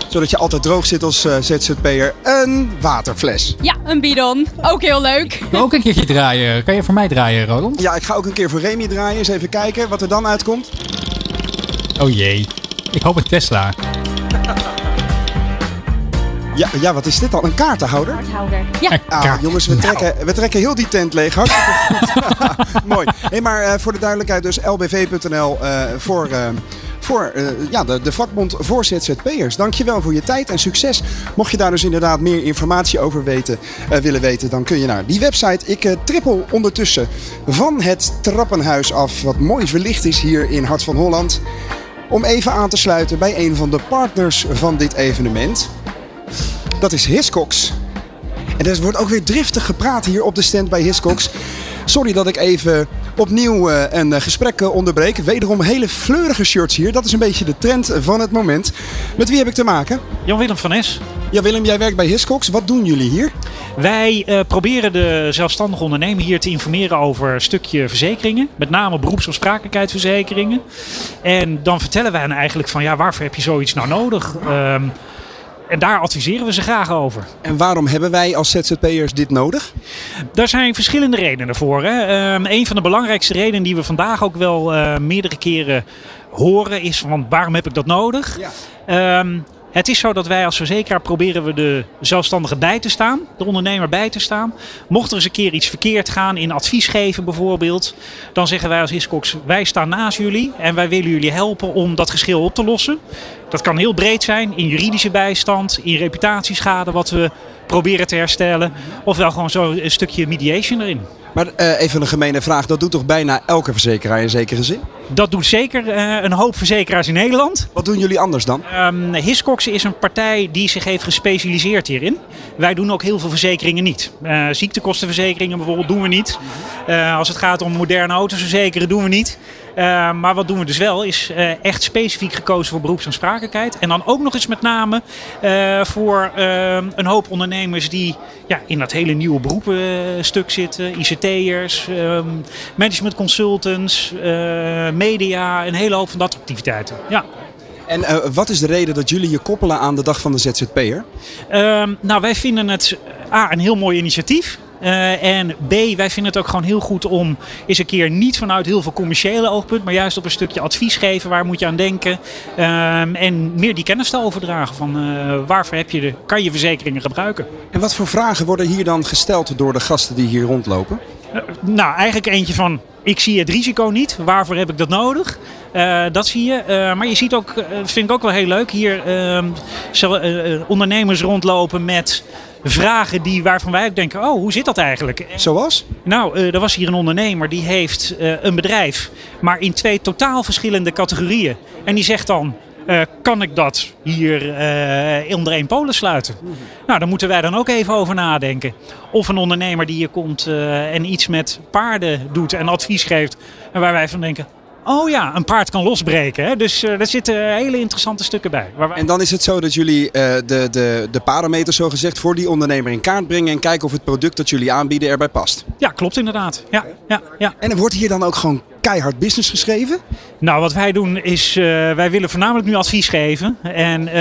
Zodat je altijd droog zit als eh, ZZP'er. Een waterfles. Ja, een bidon. Ook heel leuk. Wil ook een keertje draaien. Kan je voor mij draaien, Roland? Ja, ik ga ook een keer voor Remy draaien. Eens even kijken wat er dan uitkomt. Oh jee. Ik hoop een Tesla. Ja, ja, wat is dit dan? Een kaartenhouder? Kaarthouder. Ja. Ah, jongens, we trekken, we trekken heel die tent leeg. Hartstikke goed. Mooi. Hey, maar eh, voor de duidelijkheid dus lbv.nl eh, voor... eh, voor eh, ja, de, de vakbond voor ZZP'ers. Dankjewel voor je tijd en succes. Mocht je daar dus inderdaad meer informatie over weten, eh, willen weten, dan kun je naar die website. Ik eh, trippel ondertussen van het trappenhuis af, wat mooi verlicht is hier in Hart van Holland. Om even aan te sluiten bij een van de partners van dit evenement. Dat is Hiscox. En er wordt ook weer driftig gepraat hier op de stand bij Hiscox. Sorry dat ik even opnieuw eh, een eh, gesprek eh, onderbreek. Wederom hele fleurige shirts hier. Dat is een beetje de trend van het moment. Met wie heb ik te maken? Jan-Willem van Es. Ja, Willem, jij werkt bij Hiscox. Wat doen jullie hier? Wij proberen de zelfstandige ondernemer hier te informeren over een stukje verzekeringen. Met name beroepsonsprakelijkheidsverzekeringen. En dan vertellen wij hen eigenlijk van ja, waarvoor heb je zoiets nou nodig? Ehm, en daar adviseren we ze graag over. En waarom hebben wij als ZZP'ers dit nodig? Daar zijn verschillende redenen voor. Hè. Ehm, een van de belangrijkste redenen die we vandaag ook wel eh, meerdere keren horen is van waarom heb ik dat nodig? Ehm, het is zo dat wij als verzekeraar proberen we de zelfstandige bij te staan, de ondernemer bij te staan. Mocht er eens een keer iets verkeerd gaan in advies geven bijvoorbeeld, dan zeggen wij als Hiscox, wij staan naast jullie en wij willen jullie helpen om dat geschil op te lossen. Dat kan heel breed zijn, in juridische bijstand, in reputatieschade wat we proberen te herstellen. Ofwel gewoon zo een stukje mediation erin. Maar eh, even een gemene vraag. Dat doet toch bijna elke verzekeraar in zekere zin? Dat doet zeker eh, een hoop verzekeraars in Nederland. Wat doen jullie anders dan? Um, Hiscox is een partij die zich heeft gespecialiseerd hierin. Wij doen ook heel veel verzekeringen niet. Uh, ziektekostenverzekeringen bijvoorbeeld doen we niet. als het gaat om moderne auto's verzekeren doen we niet. Uh, maar wat doen we dus wel, is uh, echt specifiek gekozen voor beroepsaansprakelijkheid. En dan ook nog eens met name uh, voor een hoop ondernemers die ja, in dat hele nieuwe beroepenstuk zitten. ICT'ers, um, management consultants, media, een hele hoop van dat activiteiten. Ja. En uh, wat is de reden dat jullie je koppelen aan de dag van de ZZP'er? Uh, nou, wij vinden het A, een heel mooi initiatief. Uh, en B, wij vinden het ook gewoon heel goed om eens een keer niet vanuit heel veel commerciële oogpunt, maar juist op een stukje advies geven. Waar moet je aan denken? Uh, en meer die kennis te overdragen van uh, waarvoor heb je de, kan je verzekeringen gebruiken. En wat voor vragen worden hier dan gesteld door de gasten die hier rondlopen? nou, eigenlijk eentje van ik zie het risico niet. Waarvoor heb ik dat nodig? Uh, dat zie je. Uh, maar je ziet ook, uh, vind ik ook wel heel leuk, hier ondernemers rondlopen met vragen die, waarvan wij ook denken, oh, hoe zit dat eigenlijk? Zoals? Nou, er was hier een ondernemer die heeft een bedrijf, maar in twee totaal verschillende categorieën. En die zegt dan, uh, kan ik dat hier uh, onder één polen sluiten? Nou, daar moeten wij dan ook even over nadenken. Of een ondernemer die hier komt uh, en iets met paarden doet en advies geeft. En waar wij van denken, Oh ja, een paard kan losbreken. Hè? Dus uh, daar zitten hele interessante stukken bij. En dan is het zo dat jullie uh, de, de, de parameters zogezegd voor die ondernemer in kaart brengen en kijken of het product dat jullie aanbieden erbij past. Ja, klopt inderdaad. Ja, ja, ja. En er wordt hier dan ook gewoon keihard business geschreven? Nou, wat wij doen is, uh, wij willen voornamelijk nu advies geven. En uh,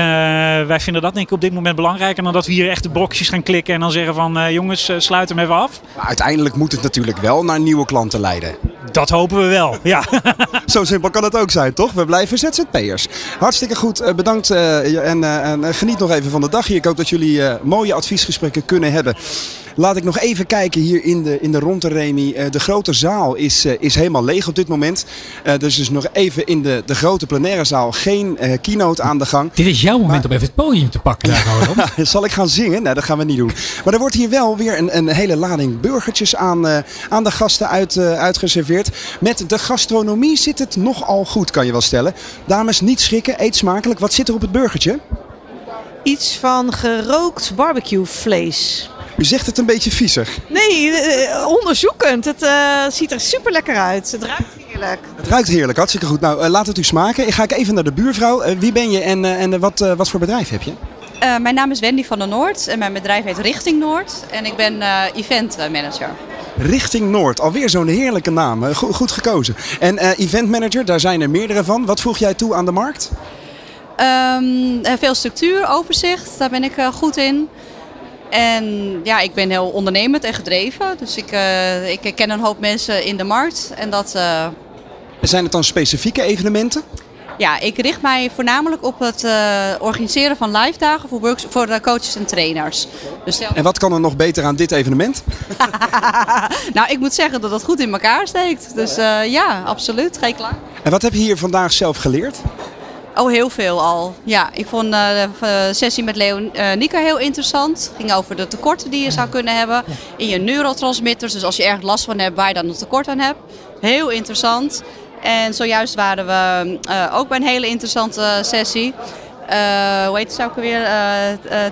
wij vinden dat denk ik op dit moment belangrijker dan dat we hier echt de blokjes gaan klikken en dan zeggen van uh, jongens, sluit hem even af. Maar uiteindelijk moet het natuurlijk wel naar nieuwe klanten leiden. Dat hopen we wel, ja. Zo simpel kan het ook zijn, toch? We blijven ZZP'ers. Hartstikke goed, bedankt en, en, geniet nog even van de dag hier. Ik hoop dat jullie mooie adviesgesprekken kunnen hebben. Laat ik nog even kijken hier in de, in de Ronde Remy. Uh, de grote zaal is, uh, is helemaal leeg op dit moment. Uh, dus dus nog even in de, de grote plenaire zaal geen keynote aan de gang. Dit is jouw moment maar... om even het podium te pakken. Daar, Zal ik gaan zingen? Nee, dat gaan we niet doen. Maar er wordt hier wel weer een, een hele lading burgertjes aan, aan de gasten uit, uitgeserveerd. Met de gastronomie zit het nogal goed, kan je wel stellen. Dames, niet schrikken, eet smakelijk. Wat zit er op het burgertje? Iets van gerookt barbecuevlees. U zegt het een beetje viezig. Nee, uh, onderzoekend. Het uh, ziet er super lekker uit. Het ruikt heerlijk. Het ruikt heerlijk, hartstikke goed. Nou, uh, laat het u smaken. Ik ga ik even naar de buurvrouw. wie ben je en, en wat, wat voor bedrijf heb je? mijn naam is Wendy van der Noord en mijn bedrijf heet Richting Noord. En ik ben event manager. Richting Noord, alweer zo'n heerlijke naam. Goed, goed gekozen. En event manager, daar zijn er meerdere van. Wat voeg jij toe aan de markt? Um, veel structuur, overzicht, daar ben ik goed in. En ja, ik ben heel ondernemend en gedreven. Dus ik, uh, ik ken een hoop mensen in de markt. En dat, uh... Zijn het dan specifieke evenementen? Ja, ik richt mij voornamelijk op het uh, organiseren van live dagen voor, works, voor de coaches en trainers. Dus. En wat kan er nog beter aan dit evenement? nou, ik moet zeggen dat het goed in elkaar steekt. Dus ja, absoluut. Geen klaar. En wat heb je hier vandaag zelf geleerd? Oh, heel veel al. Ja, ik vond uh, de sessie met Leonica heel interessant. Het ging over de tekorten die je zou kunnen hebben in je neurotransmitters. Dus als je ergens last van hebt, waar je dan een tekort aan hebt. Heel interessant. En zojuist waren we ook bij een hele interessante sessie. Hoe heet het ook alweer?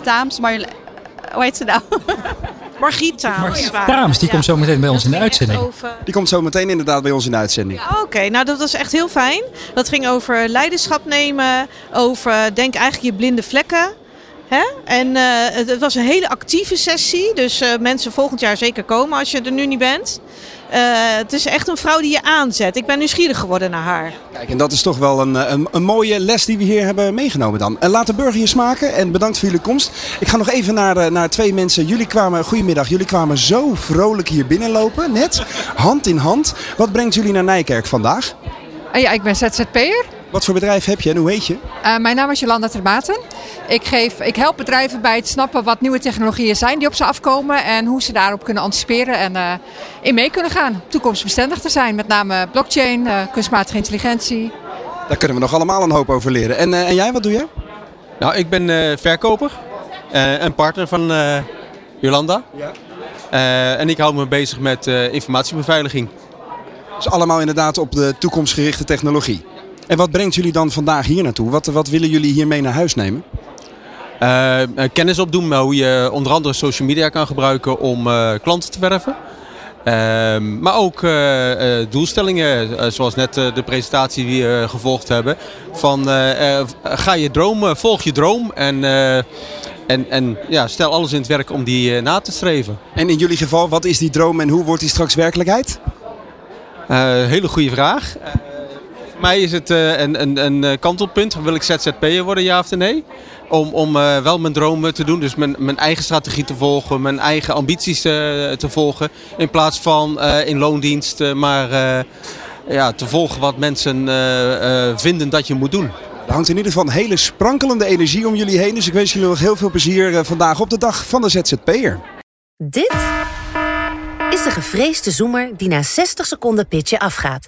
Taams, maar hoe heet ze nou? Margriet Taams. Taams, die ja. komt zo meteen bij ons in de uitzending. Over... Die komt zo meteen inderdaad bij ons in de uitzending. Ja, Oké, okay. nou dat was echt heel fijn. Dat ging over leiderschap nemen, over denk eigenlijk je blinde vlekken. Hè? En eh, het, het was een hele actieve sessie. Dus eh, mensen volgend jaar zeker komen als je er nu niet bent. Eh, het is echt een vrouw die je aanzet. Ik ben nieuwsgierig geworden naar haar. Kijk, en dat is toch wel een, een, een mooie les die we hier hebben meegenomen dan. En laat de burger hier smaken en bedankt voor jullie komst. Ik ga nog even naar, eh, naar twee mensen. Jullie kwamen, goedemiddag, jullie kwamen zo vrolijk hier binnenlopen, net, hand in hand. Wat brengt jullie naar Nijkerk vandaag? Ah ja, ik ben ZZP'er. Wat voor bedrijf heb je en hoe heet je? Uh, mijn naam is Jolanda Termaten. Ik, geef, ik help bedrijven bij het snappen wat nieuwe technologieën zijn die op ze afkomen en hoe ze daarop kunnen anticiperen en uh, in mee kunnen gaan. Toekomstbestendig te zijn, met name blockchain, uh, kunstmatige intelligentie. Daar kunnen we nog allemaal een hoop over leren. En, en jij, wat doe je? Nou, ik ben verkoper en partner van Jolanda. Ja. en ik hou me bezig met informatiebeveiliging. Dus allemaal inderdaad op de toekomstgerichte technologie. En wat brengt jullie dan vandaag hier naartoe? Wat, wat willen jullie hiermee naar huis nemen? Uh, kennis opdoen hoe je onder andere social media kan gebruiken om uh, klanten te werven. Uh, maar ook doelstellingen, zoals net de presentatie die we gevolgd hebben. Van ga je dromen, volg je droom en, en, en ja, stel alles in het werk om die na te streven. En in jullie geval, wat is die droom en hoe wordt die straks werkelijkheid? hele goede vraag. Voor mij is het uh, een, een, een kantelpunt. Wil ik ZZP'er worden, ja of nee? Om, om uh, wel mijn dromen te doen. Dus mijn, mijn eigen strategie te volgen. Mijn eigen ambities uh, te volgen. In plaats van in loondienst maar ja, te volgen wat mensen vinden dat je moet doen. Er hangt in ieder geval een hele sprankelende energie om jullie heen. Dus ik wens jullie nog heel veel plezier vandaag op de dag van de ZZP'er. Dit is de gevreesde zoemer die na 60 seconden pitchen afgaat.